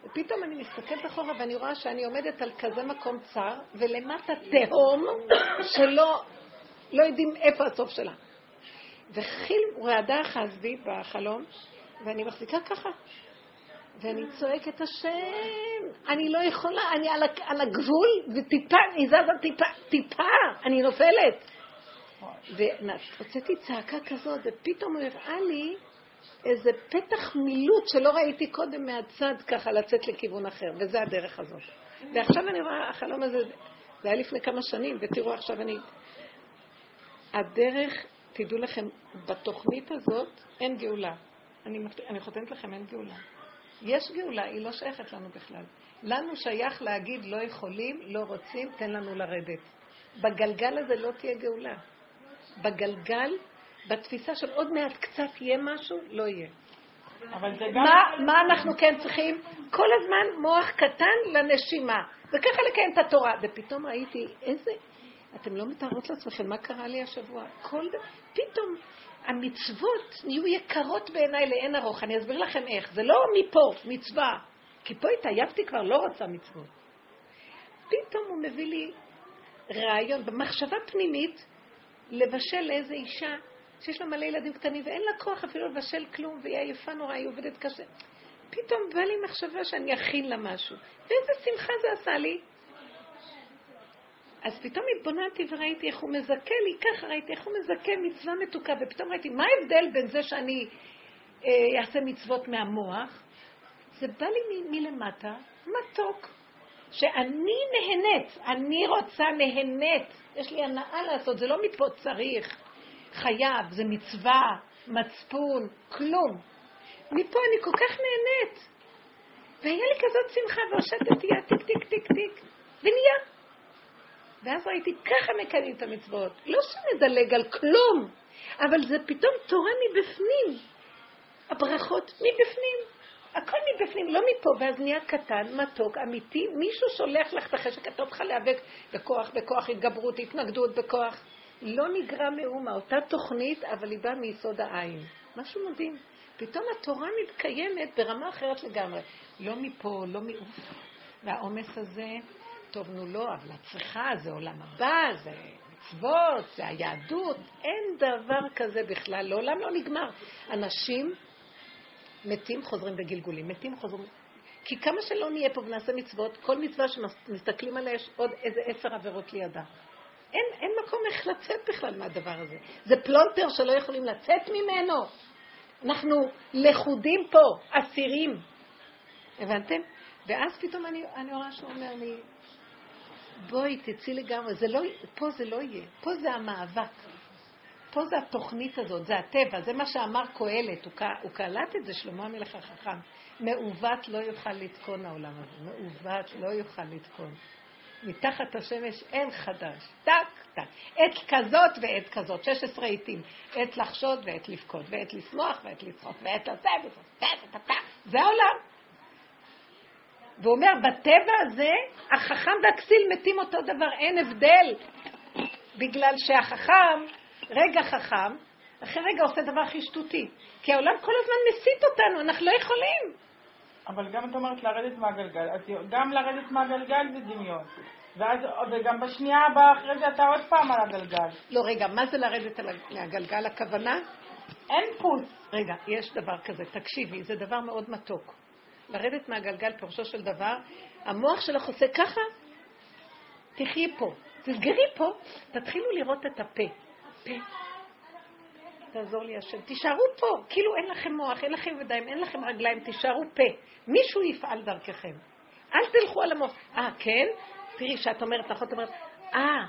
ופתאום אני מסתכלת אחורה ואני רואה שאני עומדת על כזה מקום צר, ולמטה תהום שלא לא יודעים איפה הסוף שלה. וחיל רעדה אחז בי בחלום, ואני מחזיקה ככה. ואני צועקת, השם, אני לא יכולה, אני על, על הגבול, וטיפה, אני זזה טיפה, טיפה, אני נופלת. והוצאתי צעקה כזאת, ופתאום הוא הראה לי איזה פתח מילוט שלא ראיתי קודם מהצד ככה לצאת לכיוון אחר, וזה הדרך הזאת. ועכשיו אני רואה, החלום הזה, זה היה לפני כמה שנים, ותראו עכשיו אני... הדרך, תדעו לכם, בתוכנית הזאת אין גאולה. אני, אני חותמת לכם, אין גאולה. יש גאולה, היא לא שייכת לנו בכלל. לנו שייך להגיד לא יכולים, לא רוצים, תן לנו לרדת. בגלגל הזה לא תהיה גאולה. בגלגל, בתפיסה של עוד מעט קצת יהיה משהו, לא יהיה. אבל זה גם... מה, מה אנחנו כן צריכים? כל הזמן מוח קטן לנשימה, וככה לקיים את התורה. ופתאום ראיתי איזה... אתם לא מתארות לעצמכם מה קרה לי השבוע. כל. פתאום המצוות נהיו יקרות בעיניי לאין ארוך. אני אסביר לכם איך. זה לא מפה, מצווה. כי פה התעייפתי כבר, לא רוצה מצוות. פתאום הוא מביא לי רעיון, במחשבה פנימית, לבשל לאיזה אישה שיש לה מלא ילדים קטנים ואין לה כוח אפילו לבשל כלום והיא עייפה נורא, היא עובדת קשה. פתאום בא לי מחשבה שאני אכין לה משהו. ואיזה שמחה זה עשה לי. אז פתאום התבוננתי וראיתי איך הוא מזכה לי, ככה ראיתי איך הוא מזכה מצווה מתוקה, ופתאום ראיתי מה ההבדל בין זה שאני אה, אעשה מצוות מהמוח, זה בא לי מ- מלמטה, מתוק, שאני נהנית, אני רוצה נהנית, יש לי הנאה לעשות, זה לא מפה צריך, חייב, זה מצווה, מצפון, כלום. מפה אני כל כך נהנית. והיה לי כזאת שמחה, והושטתי יד טיק טיק טיק טיק, ונהיה. ואז ראיתי, ככה מקיימים את המצוות. לא שנדלג על כלום, אבל זה פתאום תורה מבפנים. הברכות מבפנים. הכל מבפנים, לא מפה, ואז נהיה קטן, מתוק, אמיתי, מישהו שולח לך את החשק, אתה לך להיאבק בכוח, בכוח התגברות, התנגדות, בכוח. לא נגרע מאומה, אותה תוכנית, אבל היא באה מיסוד העין. משהו מדהים. פתאום התורה מתקיימת ברמה אחרת לגמרי. לא מפה, לא מאוף. והעומס הזה, טוב, נו לא, אבל את צריכה, זה עולם הבא, זה המצוות, זה היהדות, אין דבר כזה בכלל, לעולם לא נגמר. אנשים מתים חוזרים בגלגולים, מתים חוזרים... כי כמה שלא נהיה פה ונעשה מצוות, כל מצווה שמסתכלים עליה יש עוד איזה עשר עבירות לידה. אין, אין מקום איך לצאת בכלל מהדבר הזה. זה פלונטר שלא יכולים לצאת ממנו. אנחנו לכודים פה, אסירים. הבנתם? ואז פתאום אני, אני רואה שהוא אומר לי, בואי, תצאי לגמרי, זה לא, פה זה לא יהיה, פה זה המאבק. פה זה התוכנית הזאת, זה הטבע, זה מה שאמר קהלת, הוא, קלט את זה, שלמה המלך החכם. מעוות לא יוכל לתקון העולם הזה, מעוות לא יוכל לתקון. מתחת השמש אין חדש, טק, טק. עת כזאת ועת כזאת, 16 עיתים. עת לחשוד ועת לבכות, ועת לשמוח ועת לצחוק, ועת לצאת, זה העולם. והוא אומר, בטבע הזה, החכם והכסיל מתים אותו דבר, אין הבדל. בגלל שהחכם, רגע חכם, אחרי רגע עושה דבר הכי שטותי. כי העולם כל הזמן מסית אותנו, אנחנו לא יכולים. אבל גם את אומרת לרדת מהגלגל, גם לרדת מהגלגל זה דמיון. ואז, וגם בשנייה הבאה אחרי זה אתה עוד פעם על הגלגל. לא, רגע, מה זה לרדת על הגלגל? הכוונה? אין פוס. רגע, יש דבר כזה, תקשיבי, זה דבר מאוד מתוק. לרדת מהגלגל, פירושו של דבר, המוח שלך עושה ככה, תחי פה, תסגרי פה, תתחילו לראות את הפה. פה. תעזור לי השם. תישארו פה, כאילו אין לכם מוח, אין לכם ידיים, אין לכם רגליים, תישארו פה. מישהו יפעל דרככם. אל תלכו על המוח. אה, כן? תראי, כשאת אומרת, נכון, את אומרת, אה,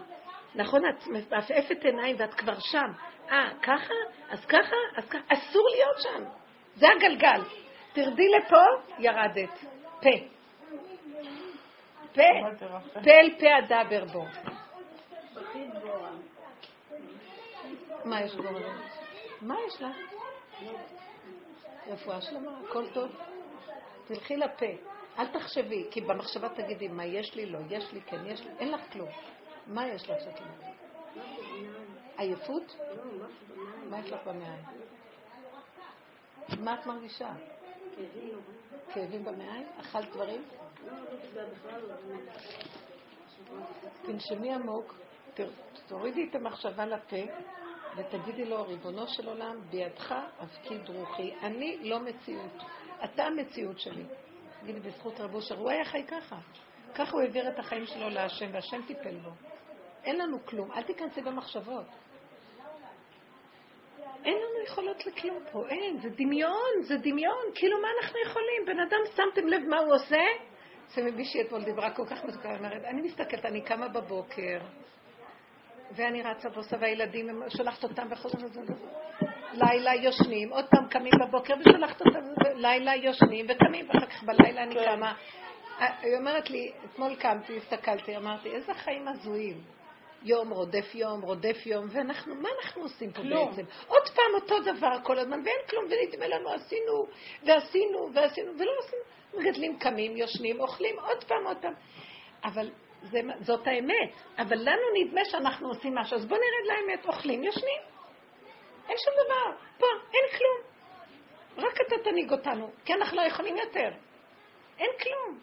נכון, את מעפעפת עיניים ואת כבר שם. אה, ככה? אז ככה? אז ככה? אסור להיות שם. זה הגלגל. תרדי לפה, ירדת. פה. פה, פה אל פה אדבר בו. מה יש בו? מה יש לך? רפואה שלמה, הכל טוב. תלכי לפה, אל תחשבי, כי במחשבה תגידי מה יש לי, לא, יש לי, כן, יש לי, אין לך כלום. מה יש לך שאת אומרת? עייפות? מה יש לך במעיים? מה את מרגישה? כאבים במעיים? אכלת דברים? תנשמי עמוק, תורידי את המחשבה לפה ותגידי לו, ריבונו של עולם, בידך אבקיד רוחי. אני לא מציאות, אתה המציאות שלי. תגידי, בזכות רבו אושר, הוא היה חי ככה. ככה הוא העביר את החיים שלו להשם, והשם טיפל בו. אין לנו כלום, אל תיכנסי במחשבות. אין לנו יכולות לכלום פה, אין, זה דמיון, זה דמיון, כאילו מה אנחנו יכולים? בן אדם, שמתם לב מה הוא עושה? זה מישהי אתמול דיברה כל כך מתוקה, אומרת, אני מסתכלת, אני קמה בבוקר, ואני רצה ועושה, והילדים, שולחת אותם וחוזרת. לילה יושנים, עוד פעם קמים בבוקר ושולחת אותם, לילה יושנים וקמים, ואחר כך בלילה אני כן. קמה. היא אומרת לי, אתמול קמתי, הסתכלתי, אמרתי, איזה חיים הזויים. יום רודף יום, רודף יום, ואנחנו, מה אנחנו עושים פה כלום. בעצם? עוד פעם אותו דבר כל הזמן, ואין כלום, ונדמה לנו, עשינו, ועשינו, ועשינו, ולא עשינו. מגדלים, קמים, יושנים, אוכלים, עוד פעם, עוד פעם. אבל זה, זאת האמת. אבל לנו נדמה שאנחנו עושים משהו, אז בואו נרד לאמת, אוכלים, יושנים. אין שום דבר, פה, אין כלום. רק אתה תנהיג אותנו, כי אנחנו לא יכולים יותר. אין כלום.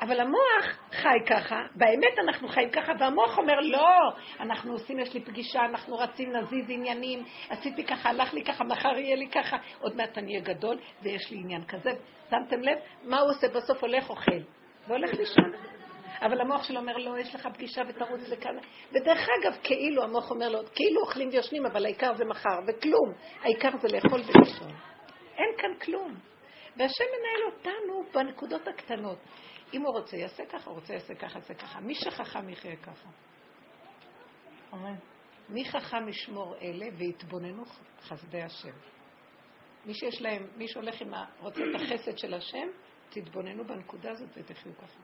אבל המוח חי ככה, באמת אנחנו חיים ככה, והמוח אומר, לא, אנחנו עושים, יש לי פגישה, אנחנו רצים, נזיז עניינים, עשיתי ככה, הלך לי ככה, מחר יהיה לי ככה, עוד מעט אני אהיה גדול, ויש לי עניין כזה. שמתם לב? מה הוא עושה? בסוף הולך, אוכל, והולך לישון. אבל המוח שלו אומר לו, יש לך פגישה ותרוץ לכאן. ודרך אגב, כאילו, המוח אומר לו, כאילו אוכלים ויושנים, אבל העיקר זה מחר, וכלום. העיקר זה לאכול ולישון. אין כאן כלום. והשם מנהל אותנו בנקודות הקטנות. אם הוא רוצה, יעשה ככה, רוצה, יעשה ככה, יעשה ככה. מי שחכם יחיה ככה. אמן. מי חכם ישמור אלה ויתבוננו חסדי השם. מי שיש להם, מי שהולך עם ה... רוצה את החסד של השם, תתבוננו בנקודה הזאת ותחיו ככה.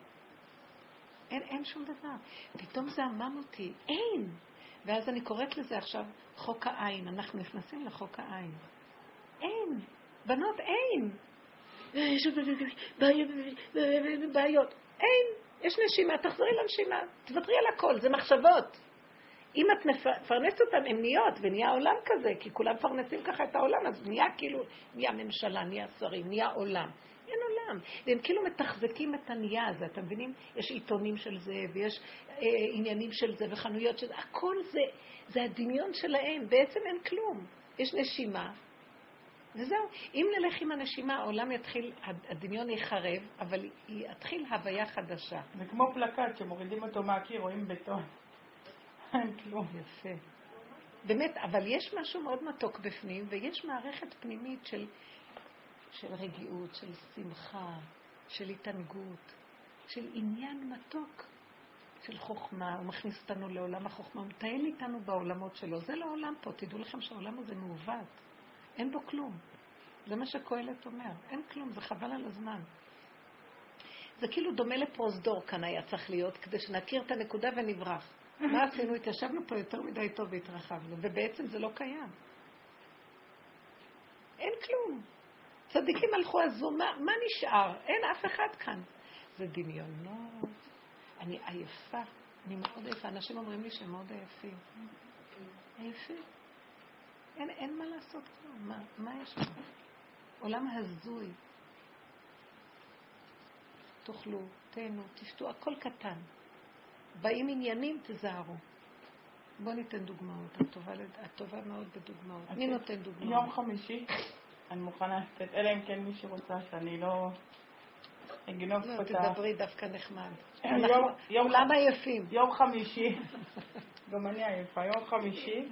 אין, אין שום דבר. פתאום זה עמם אותי, אין. ואז אני קוראת לזה עכשיו חוק העין. אנחנו נכנסים לחוק העין. אין. בנות, אין. יש בעיות. אין. יש נשימה, תחזרי לנשימה, תוותרי על הכל, זה מחשבות. אם את מפרנסת אותן, הן נהיות, ונהיה עולם כזה, כי כולם מפרנסים ככה את העולם, אז נהיה כאילו, נהיה ממשלה, נהיה שרים, נהיה עולם. אין עולם. והם כאילו מתחזקים את הנייה הזה, אתם מבינים? יש עיתונים של זה, ויש אה, עניינים של זה, וחנויות של זה, הכל זה, זה הדמיון שלהם, בעצם אין כלום. יש נשימה, וזהו. אם נלך עם הנשימה, העולם יתחיל, הדמיון ייחרב, אבל יתחיל הוויה חדשה. זה כמו פלקט שמורידים אותו מהקיר, רואים בטון. אין כלום. יפה. באמת, אבל יש משהו מאוד מתוק בפנים, ויש מערכת פנימית של, של רגיעות, של שמחה, של התענגות, של עניין מתוק, של חוכמה. הוא מכניס אותנו לעולם החוכמה, הוא מטייל איתנו בעולמות שלו. זה לא עולם פה, תדעו לכם שהעולם הזה מעוות. אין בו כלום. זה מה שקהלת אומר. אין כלום, זה חבל על הזמן. זה כאילו דומה לפרוזדור כאן היה צריך להיות, כדי שנכיר את הנקודה ונברח. מה עשינו? התיישבנו פה יותר מדי טוב והתרחבנו, ובעצם זה לא קיים. אין כלום. צדיקים הלכו עזו, מה, מה נשאר? אין אף אחד כאן. זה דמיונות. אני עייפה, אני מאוד עייפה. אנשים אומרים לי שהם מאוד עייפים. עייפים. אין, אין מה לעשות כלום, מה, מה יש לנו? עולם הזוי. תאכלו, תהנו, תשתו, הכל קטן. באים עניינים, תזהרו. בואו ניתן דוגמאות. את טובה, את טובה מאוד בדוגמאות. מי נותן דוגמאות? יום חמישי, אני מוכנה לתת, אלא אם כן מי שרוצה שאני לא אגנוב לא, פה את תדברי דווקא נחמד. יום- אנחנו יום כולם עייפים. יום חמישי, גם אני עייפה, יום חמישי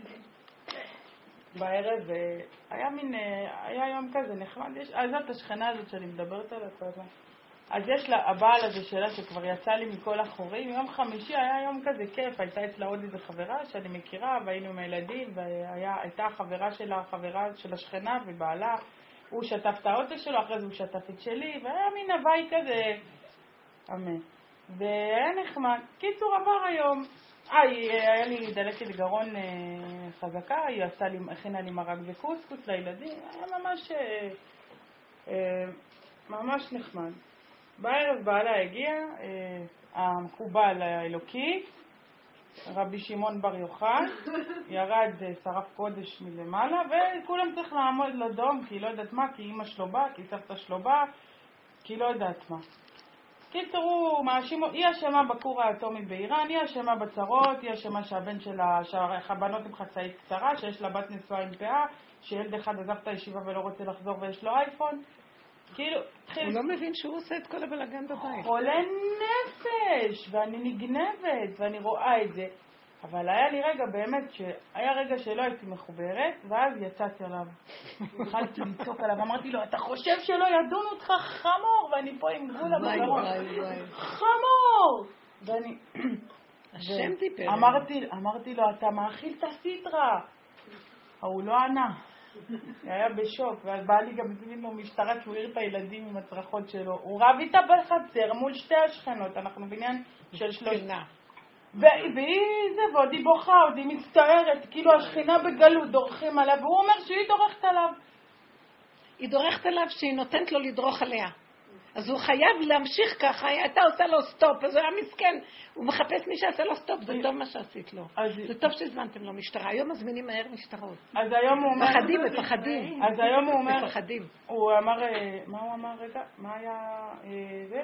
בערב, אה, היה מין, אה, היה יום כזה נחמד, יש, אז זאת השכנה הזאת שאני מדברת עליה כל הזמן. אז יש לה, הבעל הזה שלה שכבר יצא לי מכל החורים, יום חמישי היה יום כזה כיף, הייתה אצלה עוד איזו חברה שאני מכירה, והיינו עם הילדים, והייתה החברה שלה, חברה של השכנה ובעלה, הוא שטף את האוטו שלו, אחרי זה הוא שטף את שלי, והיה מין הוואי כזה, אמן. והיה נחמד. קיצור, עבר היום. אה, היא- היה לי דלקת גרון אה, חזקה, היא עשתה לי, הכינה לי מרק וקוסקוס לילדים, היה ממש, אה, אה, ממש נחמד. בערב בעלה הגיע, אה, המקובל האלוקי, רבי שמעון בר יוחאי, ירד אה, שרף קודש מלמעלה, וכולם צריך לעמוד לדום, כי לא יודעת מה, כי אימא שלו באה, כי סבתא שלו באה, כי לא יודעת מה. קיצור, הוא מאשים, היא אשמה בכור האטומי באיראן, היא אשמה בצרות, היא אשמה שהבן שלה, שהבנות עם חצאית קצרה, שיש לה בת נשואה עם פאה, שילד אחד עזב את הישיבה ולא רוצה לחזור ויש לו אייפון. כאילו, התחיל הוא לא מבין שהוא עושה את כל הבלאגן בבית. חולה נפש, ואני נגנבת, ואני רואה את זה. אבל היה לי רגע באמת, שהיה רגע שלא הייתי מחוברת, ואז יצאתי עליו. התחלתי לצעוק עליו, אמרתי לו, אתה חושב שלא ידון אותך חמור, ואני פה עם. וואי, וואי. חמור! ואני... השם דיבר. אמרתי, אמרתי לו, אתה מאכיל את הסיטרה. ההוא לא ענה. היה בשוק, ואז בא לי גם הזמין לו משטרה כי הוא העיר את הילדים עם הצרחות שלו. הוא רב איתה בחצר מול שתי השכנות, אנחנו בניין של שלוש... והיא זה, ועוד היא בוכה, עוד היא מצטערת, כאילו השכינה בגלות דורכים עליו, והוא אומר שהיא דורכת עליו. היא דורכת עליו שהיא נותנת לו לדרוך עליה. אז הוא חייב להמשיך ככה, היא הייתה עושה לו סטופ, אז הוא היה מסכן. הוא מחפש מי שיעשה לו סטופ, זה טוב מה שעשית לו. זה טוב שהזמנתם לו משטרה. היום מזמינים מהר משטרות. אז היום הוא אומר... מפחדים, מפחדים. אז היום הוא אומר... מפחדים. הוא אמר, אה, מה הוא אמר רגע? מה היה אה, זה?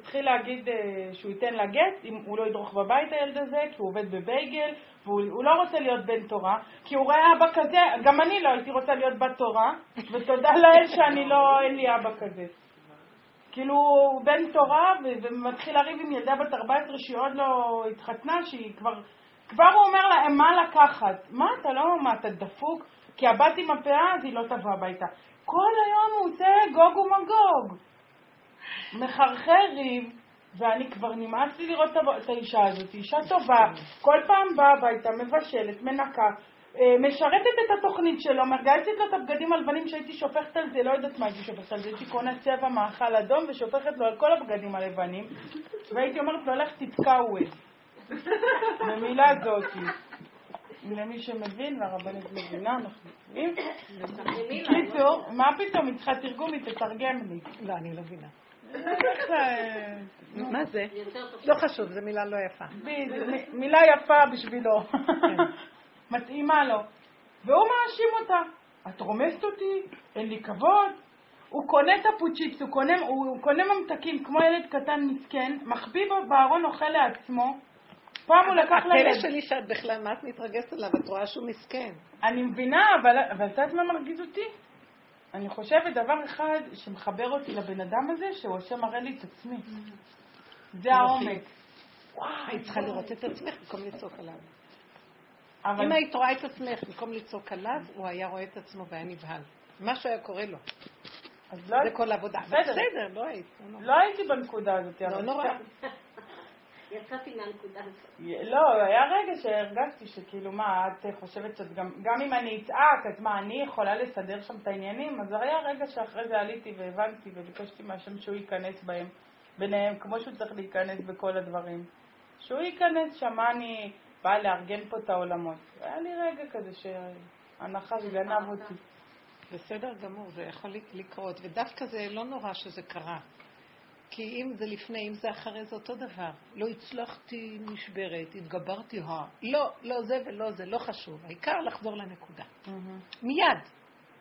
התחיל להגיד אה, שהוא ייתן לה גט אם הוא לא ידרוך בבית הילד הזה, כי הוא עובד בבייגל, והוא הוא לא רוצה להיות בן תורה, כי הוא רואה אבא כזה, גם אני לא הייתי רוצה להיות בת תורה, ותודה לאל שאני לא, אין לי אבא כזה. כאילו, הוא בן תורה ומתחיל לריב עם ילדה בת 14 שהיא עוד לא התחתנה, שהיא כבר... כבר הוא אומר לה, מה לקחת? מה, אתה לא, מה, אתה דפוק? כי הבת עם הפאה, אז היא לא תבוא הביתה. כל היום הוא עושה גוג ומגוג. מחרחר ריב, ואני כבר נמאס לי לראות את האישה הזאת, אישה טובה, כל פעם באה הביתה, מבשלת, מנקה, אה, משרתת את התוכנית שלו, מרגשת לו את הבגדים הלבנים שהייתי שופכת על זה, לא יודעת מה הייתי שופכת על זה, הייתי קונה צבע מאכל אדום ושופכת לו על כל הבגדים הלבנים, והייתי אומרת לו, לך תתקע ווד. במילה זאתי. למי שמבין, והרבנית מבינה, אנחנו מבינים. קיצור, מה פתאום, היא צריכה תרגום, היא תתרגם לי. לא, אני לא מבינה. מה זה? לא חשוב, זו מילה לא יפה. מילה יפה בשבילו. מתאימה לו. והוא מאשים אותה. את רומסת אותי, אין לי כבוד. הוא קונה את הפוצ'יפס, הוא קונה, הוא קונה ממתקים כמו ילד קטן מסכן, מחביא בו בארון אוכל לעצמו. פעם הוא לקח לילד. שלי שאת בכלל, מה את מתרגשת עליו? את רואה שהוא מסכן. אני מבינה, אבל את יודעת מה מרגיז אותי? אני חושבת דבר אחד שמחבר אותי לבן אדם הזה, שהוא השם מראה לי את עצמי. זה העומק. היית צריכה לראות את עצמך במקום לצעוק עליו. אבל אם היית רואה את עצמך במקום לצעוק עליו, הוא היה רואה את עצמו והיה נבהל. משהו היה קורה לו. אז לא, זה כל העבודה. בסדר. לא היית. לא. לא הייתי בנקודה הזאת. לא נורא. יצאתי מהנקודה הזאת. לא, היה רגע שהרגשתי שכאילו, מה, את חושבת שאת גם, גם אם אני אצעק, אז מה, אני יכולה לסדר שם את העניינים? אז היה רגע שאחרי זה עליתי והבנתי וביקשתי מהשם שהוא ייכנס בהם, ביניהם, כמו שהוא צריך להיכנס בכל הדברים. שהוא ייכנס שם, מה אני באה לארגן פה את העולמות. היה לי רגע כזה שהנחש גנב אותי. בסדר גמור, זה יכול לקרות, ודווקא זה לא נורא שזה קרה. כי אם זה לפני, אם זה אחרי, זה אותו דבר. לא הצלחתי, נשברת, התגברתי, ה... לא, לא זה ולא זה, לא חשוב. העיקר לחזור לנקודה. מיד,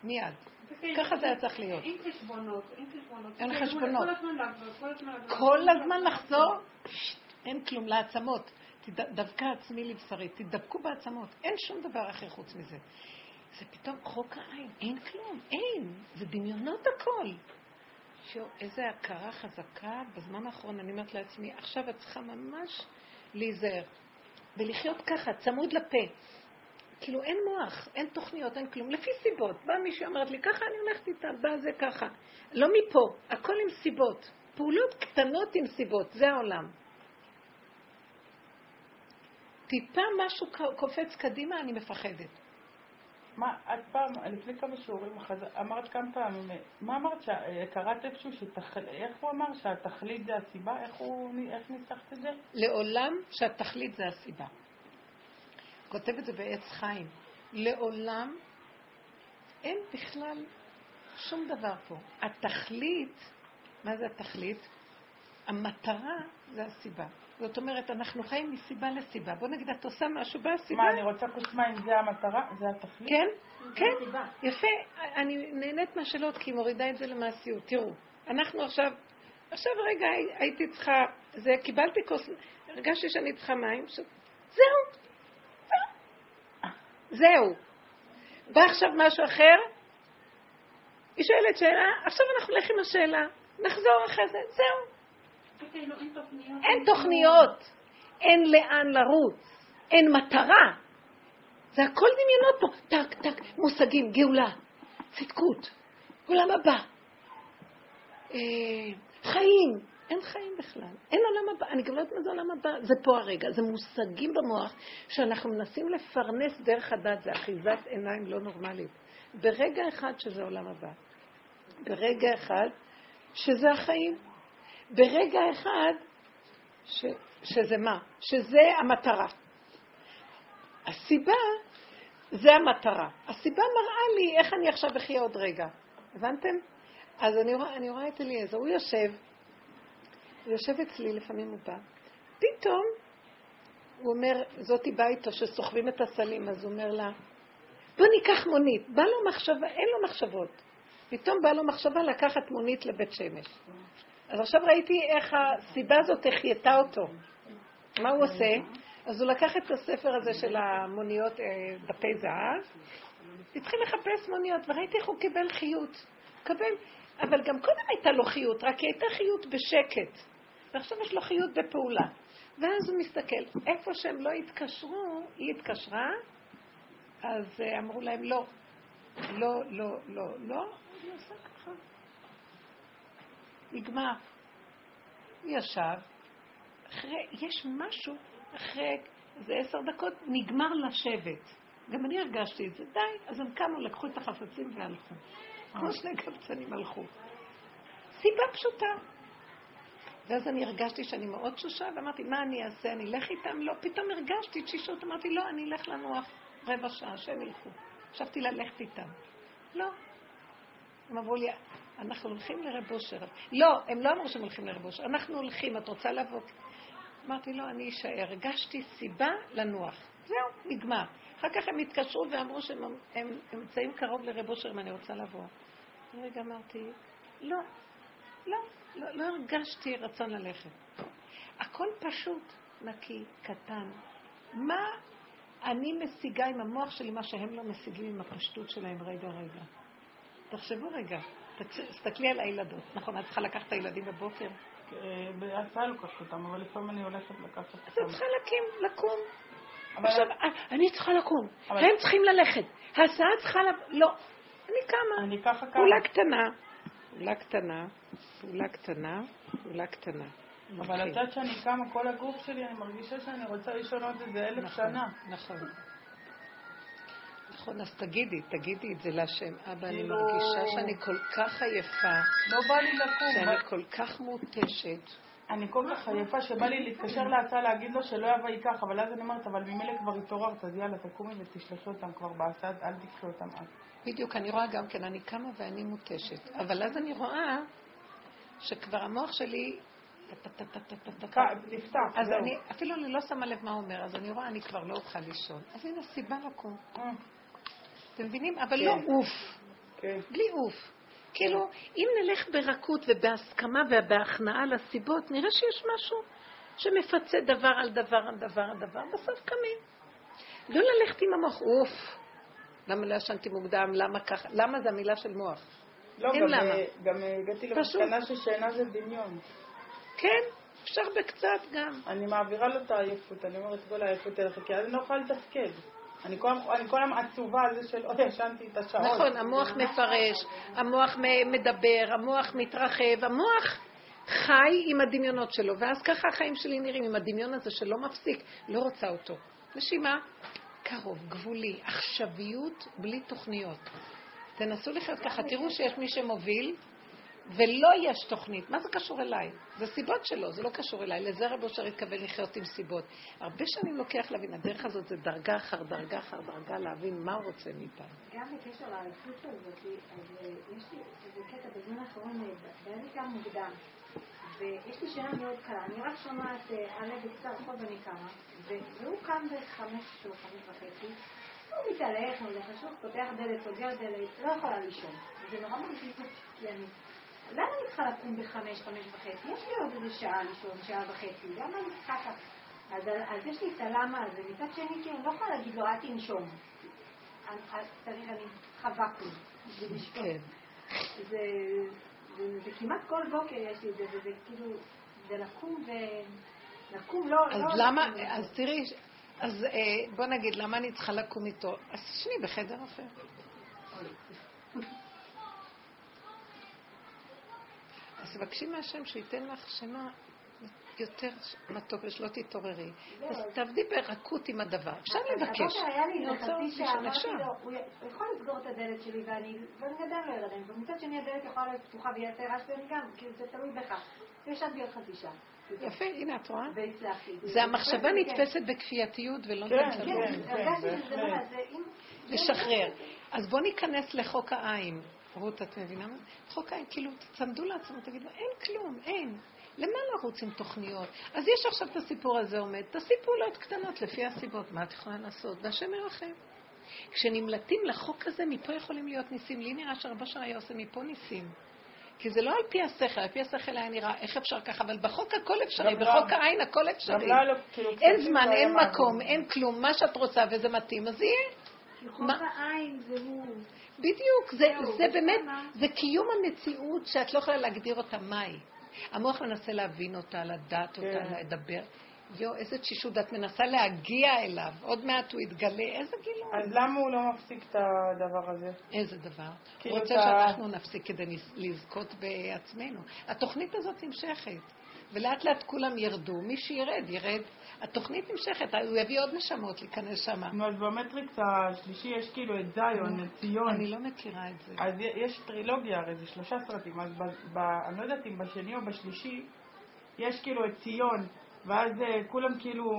מיד. ככה זה היה צריך להיות. אין חשבונות, אין חשבונות. אין כל הזמן- חשבונות. כל הזמן לחזור, אין כלום, לעצמות. דווקא עצמי לבשרי, תדבקו בעצמות. אין שום דבר אחר חוץ מזה. זה פתאום חוק העין, אין כלום, אין. זה דמיונות הכל. שו, איזה הכרה חזקה בזמן האחרון, אני אומרת לעצמי, עכשיו את צריכה ממש להיזהר. ולחיות ככה, צמוד לפה. כאילו אין מוח, אין תוכניות, אין כלום. לפי סיבות. באה מישהי אומרת לי, ככה אני הולכת איתה, בא זה ככה. לא מפה, הכל עם סיבות. פעולות קטנות עם סיבות, זה העולם. טיפה משהו קופץ קדימה, אני מפחדת. מה, את פעם, לפני כמה שיעורים אמרת כמה פעמים, מה אמרת, קראת איפשהו, שתכל, איך הוא אמר שהתכלית זה הסיבה? איך הוא, איך ניסחת את זה? לעולם שהתכלית זה הסיבה. כותב את זה בעץ חיים. לעולם אין בכלל שום דבר פה. התכלית, מה זה התכלית? המטרה זה הסיבה. זאת אומרת, אנחנו חיים מסיבה לסיבה. בוא נגיד, את עושה משהו בסיבה. מה, אני רוצה כוס מים, זה המטרה? זה התכלית? כן, כן. יפה. אני נהנית מהשאלות כי היא מורידה את זה למעשיות. תראו, אנחנו עכשיו, עכשיו רגע הי- הייתי צריכה, זה, קיבלתי כוס, הרגשתי שאני צריכה מים, זהו. זהו. בא עכשיו משהו אחר, היא שואלת שאלה, עכשיו אנחנו נלך עם השאלה, נחזור אחרי זה, זהו. אין תוכניות. אין תוכניות, אין לאן לרוץ, אין מטרה. זה הכל דמיונות פה. טק, טק, מושגים, גאולה, צדקות, עולם הבא, אה, חיים. אין חיים בכלל, אין עולם הבא. אני גם לא יודעת מה זה עולם הבא. זה פה הרגע, זה מושגים במוח שאנחנו מנסים לפרנס דרך הדת, זה אחיזת עיניים לא נורמלית. ברגע אחד שזה עולם הבא, ברגע אחד שזה החיים, ברגע אחד ש, שזה מה? שזה המטרה. הסיבה זה המטרה. הסיבה מראה לי איך אני עכשיו אחיה עוד רגע. הבנתם? אז אני רואה, אני רואה את אליעזר, הוא יושב, הוא יושב אצלי, לפעמים הוא בא. פתאום הוא אומר, זאתי באה איתו שסוחבים את הסלים, אז הוא אומר לה, בוא ניקח מונית. בא לו מחשבה, אין לו מחשבות. פתאום בא לו מחשבה לקחת מונית לבית שמש. אז עכשיו ראיתי איך הסיבה הזאת החייתה אותו. מה הוא עושה? אז הוא לקח את הספר הזה של המוניות, אה, דפי זהב, התחיל לחפש מוניות, וראיתי איך הוא קיבל חיות. קבל, אבל גם קודם הייתה לו חיות, רק היא הייתה חיות בשקט. ועכשיו יש לו חיות בפעולה. ואז הוא מסתכל, איפה שהם לא התקשרו, היא התקשרה, אז אה, אמרו להם לא. לא, לא, לא, לא, היא עושה ככה. נגמר. ישב, אחרי, יש משהו, אחרי איזה עשר דקות, נגמר לשבת. גם אני הרגשתי את זה, די, אז הם קמו, לקחו את החפצים והלכו. כמו שני קבצנים הלכו. סיבה פשוטה. ואז אני הרגשתי שאני מאוד תשושה, ואמרתי, מה אני אעשה? אני אלך איתם? לא. פתאום הרגשתי תשישות, אמרתי, לא, אני אלך לנוח רבע שעה, שהם ילכו. חשבתי ללכת איתם. לא. הם אמרו לי, אנחנו הולכים לרב אושר. לא, הם לא אמרו שהם הולכים לרב אושר. אנחנו הולכים, את רוצה לבוא? אמרתי, לא, אני אשאר. הרגשתי סיבה לנוח. זהו, נגמר. אחר כך הם התקשרו ואמרו שהם הם, הם נמצאים קרוב לרב אושר אם אני רוצה לבוא. רגע אמרתי, לא, לא, לא, לא הרגשתי רצון ללכת. הכל פשוט, נקי, קטן. מה אני משיגה עם המוח שלי, מה שהם לא משיגים עם הפשטות שלהם רגע רגע. תחשבו רגע, תסתכלי על הילדות. נכון, את צריכה לקחת את הילדים בבוקר? אה, בהסעה לוקחת אותם, אבל לפעמים אני הולכת לקחת אז את אותם. צריכה להקים, לקום. עכשיו, אה, אני צריכה לקום, הם צריכים ללכת, ההסעה צריכה ל... לא. אני קמה. אני ככה ככה. פעולה קטנה, פעולה קטנה, פעולה קטנה, פעולה קטנה. אבל מתחיל. את יודעת שאני קמה, כל הגוף שלי, אני מרגישה שאני רוצה לישון עוד איזה אלף נכון, שנה. נכון. נכון, אז תגידי, תגידי את זה להשם. אבא, אני כאילו- מרגישה שאני כל כך עייפה, לא בא לי לקום. שאני כל כך מותשת. אני כל כך עייפה שבא לי להתקשר להצעה להגיד לו שלא יבוא ייקח, אבל אז אני אומרת, אבל ממילא כבר התעוררת, אז יאללה, תקומי ותשלחי אותם כבר בהסעה, אל תקחי אותם אז. בדיוק, אני רואה גם כן, אני קמה ואני מותשת. אבל אז אני רואה שכבר המוח שלי... נפתח, אז. אני, אפילו אני לא שמה לב מה הוא אומר, אז אני רואה, אני כבר לא אוכל לישון. אז הנה סיבה לקום. אתם מבינים? אבל כן. לא אוף. כן. בלי אוף. כאילו, אם נלך ברכות ובהסכמה ובהכנעה לסיבות, נראה שיש משהו שמפצה דבר על דבר על דבר על דבר, בסוף קמים. לא ללכת עם המוח, אוף. למה לא ישנתי מוקדם? למה ככה? למה זה המילה של מוח? לא, אין גם, למה. אה, גם אה, הגעתי. למסקנה ששינה זה דמיון. כן, אפשר בקצת גם. אני מעבירה לו את העייפות, אני אומרת, כל העייפות תלך, כי אז אני לא יכולה לתפקד. אני כל הזמן עצובה על זה שלא ישנתי את השעות. נכון, המוח מפרש, המוח מדבר, המוח מתרחב, המוח חי עם הדמיונות שלו, ואז ככה החיים שלי נראים, עם הדמיון הזה שלא מפסיק, לא רוצה אותו. נשימה, קרוב, גבולי, עכשוויות בלי תוכניות. תנסו לחיות ככה, תראו שיש מי שמוביל, ולא יש תוכנית. מה זה קשור אליי? זה סיבות שלו, זה לא קשור אליי. לזה רב אושר התכוון לחיות עם סיבות. הרבה שנים לוקח להבין, הדרך הזאת זה דרגה אחר דרגה אחר דרגה להבין מה הוא רוצה מאיתנו. גם בקשר לעייפות הזאת, אה, יש לי איזה קטע בזמן האחרון, בערב קם מוקדם, ויש לי שינה מאוד קלה, אני רק שומעת אה, עלה בקצה הרחוב ואני קמה, והוא קם בחמש או חמש וחצי, הוא מתהלך, הולך לשוק, פותח דלת, סוגר דלת, לא יכולה לישון. זה נורא מרגיש אותי, אני... למה אני צריכה לקום בחמש, חמש וחצי? יש לי עוד איזה שעה לישון, שעה וחצי, למה אני צריכה ככה? אז, אז יש לי את הלמה הזה, מצד שני, כאילו, אני לא יכולה להגיד לו, אל תנשום. אז צריך, אני ואקום, זה לשתות. כן. זה, זה, זה כמעט כל בוקר יש לי את זה, וזה כאילו, זה לקום ו... לקום לא... אז לא למה, לקום. אז תראי, אז אה, בוא נגיד, למה אני צריכה לקום איתו? אז תשני בחדר אחר. אז תבקשי מהשם שייתן לך שינה יותר מתוק ושלא תתעוררי. אז תעבדי ברכות עם הדבר. אפשר לבקש. הבוקר היה לי חצי שעה, אמרתי. לו, הוא יכול לסגור את הדלת שלי ואני, ואני עדיין לא ילדים, ומצד שני הדלת יכולה להיות פתוחה ויעשה רעש ואני גם, כאילו זה תלוי בך. וישנתי עוד חצי שעה. יפה, הנה את רואה? זה המחשבה. נתפסת בכפייתיות ולא כן, נותנת כן. כן, כן, הרגשתי שזה בהחלט. מה, זה אם... לשחרר. אז בואו ניכנס לחוק העין. רות, את מבינה מה? העין, כאילו, תצמדו לעצמו, תגידו, אין כלום, אין. למה לרוץ עם תוכניות? אז יש עכשיו את הסיפור הזה עומד, תעשי פעולות קטנות לפי הסיבות, מה את יכולה לעשות? והשם ירחם. כשנמלטים לחוק הזה, מפה יכולים להיות ניסים. לי נראה שהרבה שעה היה עושה מפה ניסים. כי זה לא על פי השכל, על פי השכל היה נראה איך אפשר ככה, אבל בחוק הכל אפשרי, בחוק לה- העין הכל אפשרי. לא, כאילו, אין זמן, לא אין. מקום, אין כלום, מה שאת רוצה וזה מתאים, אז יהיה. העין זה הוא. בדיוק, זה, זה באמת, זה קיום המציאות שאת לא יכולה להגדיר אותה מהי. המוח מנסה להבין אותה, לדעת אותה, כן. לדבר. יו, איזה תשישות, את מנסה להגיע אליו, עוד מעט הוא יתגלה, איזה גילוי. אז למה הוא לא מפסיק את הדבר הזה? איזה דבר. כאילו הוא רוצה אתה- שאנחנו נפסיק כדי לז- לזכות בעצמנו. התוכנית הזאת נמשכת, ולאט לאט כולם ירדו, מי שירד, ירד. התוכנית נמשכת, הוא יביא עוד נשמות להיכנס שם. נו, אז במטריקס השלישי יש כאילו את זיון, את ציון. אני לא מכירה את זה. אז יש טרילוגיה, הרי זה שלושה סרטים, אז אני לא יודעת אם בשני או בשלישי, יש כאילו את ציון, ואז אה, כולם כאילו,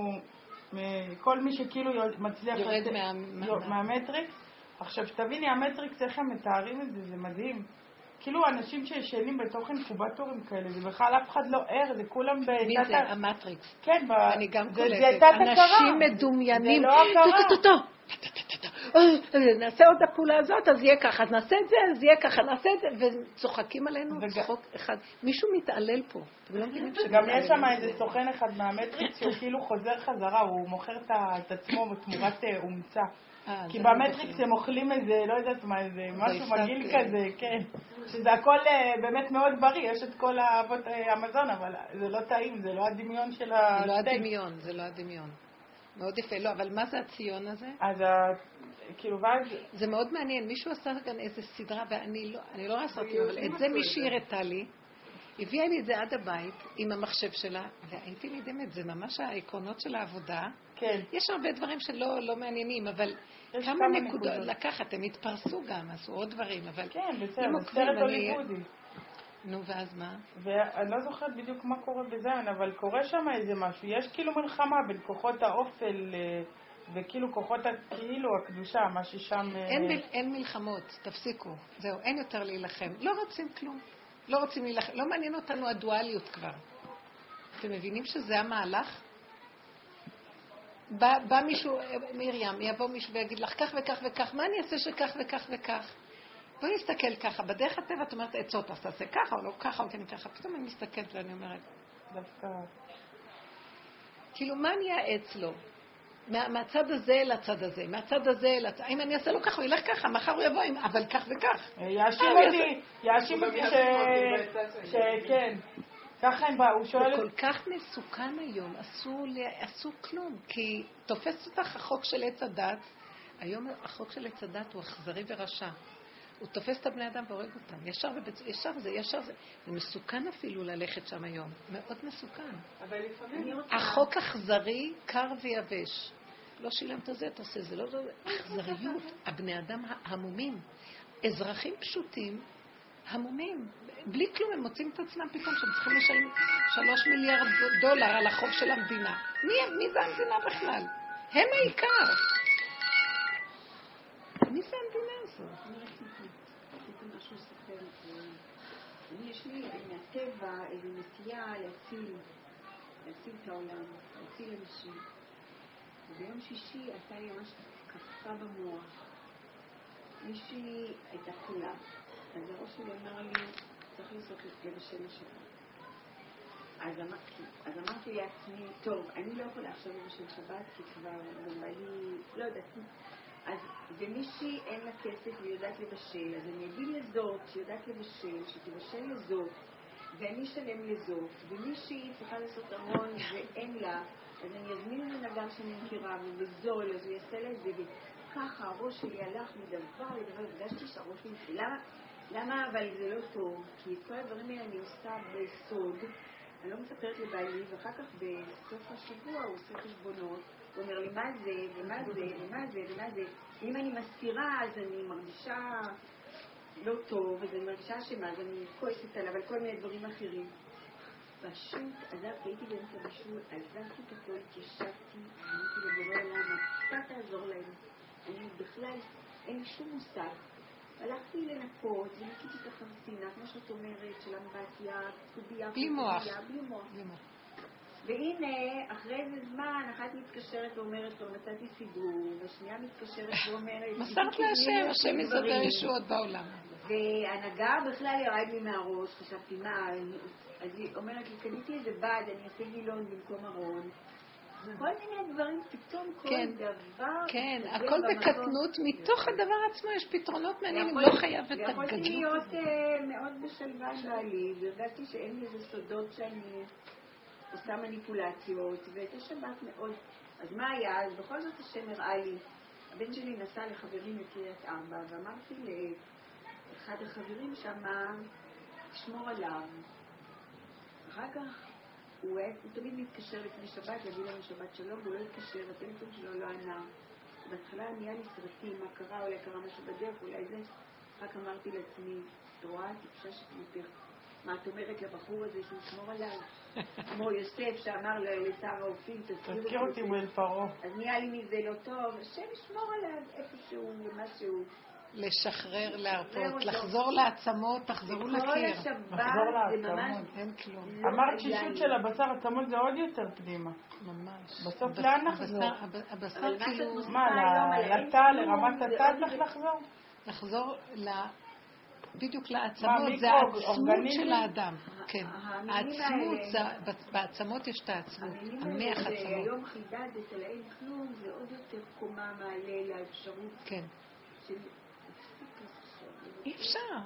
מ- כל מי שכאילו מצליח יורד מהמטריקס. עכשיו, שתביני, המטריקס, איך הם מתארים את זה, זה מדהים. כאילו אנשים שישנים בתוך אינקובטורים כאלה, זה בכלל אף אחד לא ער, זה כולם בתת... מי זה? המטריקס. כן, ב... אני גם קולטת. אנשים מדומיינים. זה לא הכרה. טו, טו, טו, טו. "אה, נעשה עוד הפעולה הזאת, אז יהיה ככה, אז נעשה את זה, אז יהיה ככה, נעשה את זה, וצוחקים עלינו צחוק אחד. מישהו מתעלל פה. לא גם יש שם? איזה סוכן אחד מהמטריקס שהוא כאילו חוזר חזרה, הוא מוכר את עצמו בתמורת אה, אומצה. אה, כי לא במטריקס. הם אוכלים איזה, לא יודעת מה, איזה משהו מגעיל כן. כזה, כן. שזה הכל אה, באמת מאוד בריא, יש את כל האבות אה, המזון, אבל זה לא טעים, זה לא הדמיון של זה לא. הדמיון, זה לא הדמיון. מאוד יפה. לא, אבל מה זה הציון הזה? אז כאילו, ואז, זה מאוד מעניין. מישהו עשה כאן איזה סדרה, ואני לא, אני לא רואה סרטים, אבל את זה מישהי. הראתה לי. הביאה לי את זה עד הבית עם המחשב שלה, והייתי נדהמת, זה ממש העקרונות של העבודה. כן. יש הרבה דברים שלא לא מעניינים, אבל כמה כמה נקודות. לקחת, הם התפרסו גם, עשו עוד דברים, אבל כן, בסדר, עוקבים, סרט הוליוודי. נו, ואז מה? ואני לא זוכרת בדיוק מה קורה בזיון, אבל קורה שם איזה משהו. יש כאילו מלחמה בין כוחות האופל אה, וכאילו כוחות הכאילו הקדושה, מה ששם... אה, אין, מל- אין מלחמות, תפסיקו. זהו, אין יותר להילחם. לא רוצים כלום. לא רוצים להילחם. לא מעניין אותנו הדואליות כבר. אתם מבינים שזה המהלך? בא, בא מישהו, מרים, יבוא מישהו ויגיד לך כך וכך וכך, מה אני אעשה שכך וכך וכך? בואי נסתכל ככה, בדרך הטבע את אומרת עצות, אז תעשה ככה או לא ככה או כן ככה. פתאום אני מסתכלת ואני אומרת, דווקא... כאילו, מה אני אעץ לו? מה, מהצד הזה לצד הזה, מהצד הזה לצד... אם אני אעשה לו ככה, הוא ילך ככה, מחר הוא יבוא עם... אבל כך וכך. יאשים אותי, יאשים אותי ש... ש... כן. ככה הם באו, הוא זה שואל... כל כך מסוכן היום, אסור, אסור כלום, כי תופס אותך החוק של עץ הדת. היום החוק של עץ הדת הוא אכזרי ורשע. הוא תופס את הבני אדם והורג אותם. ישר, ובצ... ישר זה, ישר זה. זה מסוכן אפילו ללכת שם היום. מאוד מסוכן. אבל לפעמים... החוק אכזרי, קר ויבש. לא שילמת זה, תעשה זה. לא, לא, אכזריות. הבני אדם המומים. אזרחים פשוטים, המומים. בלי כלום, הם מוצאים את עצמם פתאום שהם צריכים לשלם שלוש מיליארד דולר על החוב של המדינה. מי, מי זה המדינה בכלל? הם העיקר. מי זה המדינה הזאת? יש לי מהטבע איזו נטייה להציל, להציל את העולם, להציל אנשים. וביום שישי הייתה לי ממש התקפה במוח. מישהי הייתה חולה, אז הראש שלי אמר לי, צריך לעשות לבשל לשבת. אז אמרתי, אז אמרתי לעצמי, טוב, אני לא יכולה עכשיו לבשל שבת, כי כבר גם בא לא יודעת, אז ומישהי אין לה כסף והיא יודעת לבשל, אז אני אגיד לזאת שיודעת לבשל, שתבשל לזאת, ואני אשלם לזאת, ומישהי צריכה לעשות ארון ואין לה, אז אני אזמין ממנה גם שאני מכירה, ובזול, אז הוא יעשה לה את זה, וככה הראש שלי הלך מדבר לדבר, הרגשתי שהראש שלי, למה, למה אבל זה לא טוב? כי את כל הדברים האלה אני עושה בסוד, אני לא מספרת לבעלי, ואחר כך בסוף השבוע הוא עושה חשבונות, הוא אומר לי מה זה, ומה זה, ומה זה, ומה זה. אם אני מסתירה, אז אני מרגישה לא טוב, אז אני מרגישה אשמה, אז אני כועסת עליו על כל מיני דברים אחרים. פשוט עזבתי, הייתי באמצע בישול, עזבתי את הכל, התיישבתי, אמרתי לבורא עולם, אתה תעזור להם. אני בכלל, אין לי שום מושג. הלכתי לנקות, וניקיתי את החרסינה, כמו שאת אומרת, של אמבטיה, קובייה, בלי מוח. בלי מוח. והנה, אחרי איזה זמן, אחת מתקשרת ואומרת לו, מצאתי סידור, והשנייה מתקשרת ואומרת, מסרת "עשיתי להשם, השם יסדר גברים." ישועות בעולם. והנהגה בכלל ירד לי מהראש, חשבתי, מה, אז היא אומרת לי, קניתי איזה בד, אני אעשה גילון במקום ארון. כל מיני דברים, פתאום כל כן. דבר... כן, הכל. בקטנות, מתוך הדבר עצמו יש פתרונות מעניינים, לא חייב את הגדלות. להיות אה, מאוד בשלווה בעלי, והרגשתי שאין לי איזה סודות שאני עושה מניפולציות, ואת השבת מאוד. אז מה היה? אז בכל זאת השם הראה לי. הבן שלי נסע לחברים מקריית ארבע, ואמרתי לאחד החברים שם, תשמור עליו. אחר כך הוא, היה, הוא תמיד מתקשר לפני שבת, להגיד לנו שבת שלום, והוא לא התקשר, הטלפון שלו לא ענה. בהתחלה נהיה לי סרטים, מה קרה, אולי קרה משהו בדרך, אולי זה. רק אמרתי לעצמי, את רואה, טיפשה שכמותך. מה את אומרת לבחור הזה שהוא ישמור עליו? כמו יוסף שאמר לשר האופים, תזכיר אותי אותי." באל פרעה. אז נהיה לי מזה לא טוב, השם ישמור עליו איפשהו ומשהו. לשחרר, להרפות, לחזור לעצמות, תחזרו לקיר. לחזור לעצמות. אין כלום. לא אמרת שישות. של הבשר עצמות זה עוד יותר פנימה. ממש. בסוף לאן נחזור? הבשר- כאילו, מה, היום לתא, לרמת התא צריך לחזור? לחזור ל... בדיוק לעצמות, זה העצמות? של האדם. כן. העצמות, בעצמות יש את העצמות, המח עצמות. שהיום חידדת על אין כלום, זה עוד יותר קומה מעלה לאפשרות כן. אי אפשר.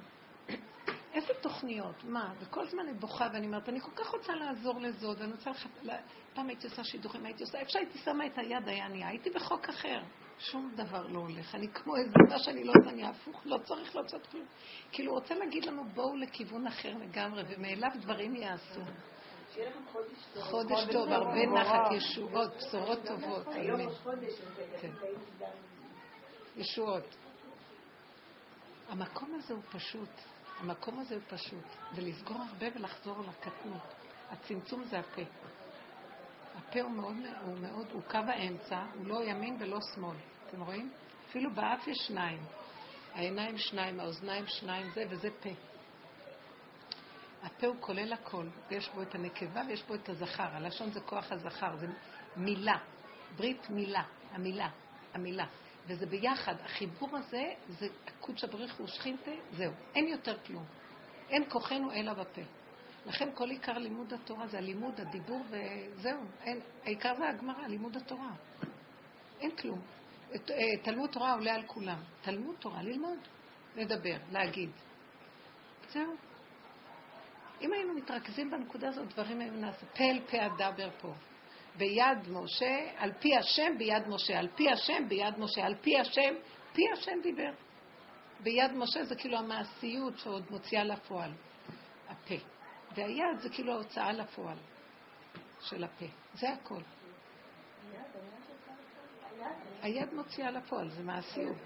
איזה תוכניות? מה? וכל הזמן אני בוכה ואני אומרת, אני כל כך רוצה לעזור לזאת, ואני רוצה לך... פעם הייתי עושה שידוכים, הייתי עושה... איפה שהייתי שמה את היד היה נהיה, הייתי בחוק אחר. שום דבר לא הולך. אני כמו איזה מה שאני לא עושה, אני הפוך, לא צריך לעשות כלום. כאילו, הוא רוצה להגיד לנו, בואו לכיוון אחר לגמרי, ומאליו דברים יעשו. שיהיה לכם חודש טוב. הרבה. נחת, ישועות, בשורות טובות, היום אמן. ראש חודש, אז זה כן. די מוקדם. ישועות. המקום הזה הוא פשוט. המקום הזה הוא פשוט. ולסגור הרבה ולחזור לקטנות. הצמצום זה הפה. הפה הוא מאוד, הוא מאוד, הוא קו האמצע, הוא לא ימין ולא שמאל. אתם רואים? אפילו באף יש שניים. העיניים שניים, האוזניים שניים, זה וזה פה. הפה הוא כולל הכל, ויש בו את הנקבה ויש בו את הזכר. הלשון זה כוח הזכר, זה מילה. ברית מילה, המילה, המילה. וזה ביחד. החיבור הזה זה קודשא בריך הוא שכינתה, זהו. אין יותר כלום. אין כוחנו אלא בפה. לכן כל עיקר לימוד התורה זה הלימוד, הדיבור וזהו. אין, העיקר זה הגמרא, לימוד התורה. אין כלום. אה, תלמוד תורה עולה על כולם. תלמוד תורה, ללמוד, לדבר, להגיד. זהו. אם היינו מתרכזים בנקודה הזאת, דברים היו נעשים. פה אל פה אדבר פה. ביד משה, על פי השם ביד משה, על פי השם ביד משה, על פי השם, פי השם דיבר. ביד משה זה כאילו המעשיות שעוד מוציאה לפועל, הפה. והיד זה כאילו ההוצאה לפועל של הפה. זה הכל. היד מוציאה לפועל, זה מעשיות.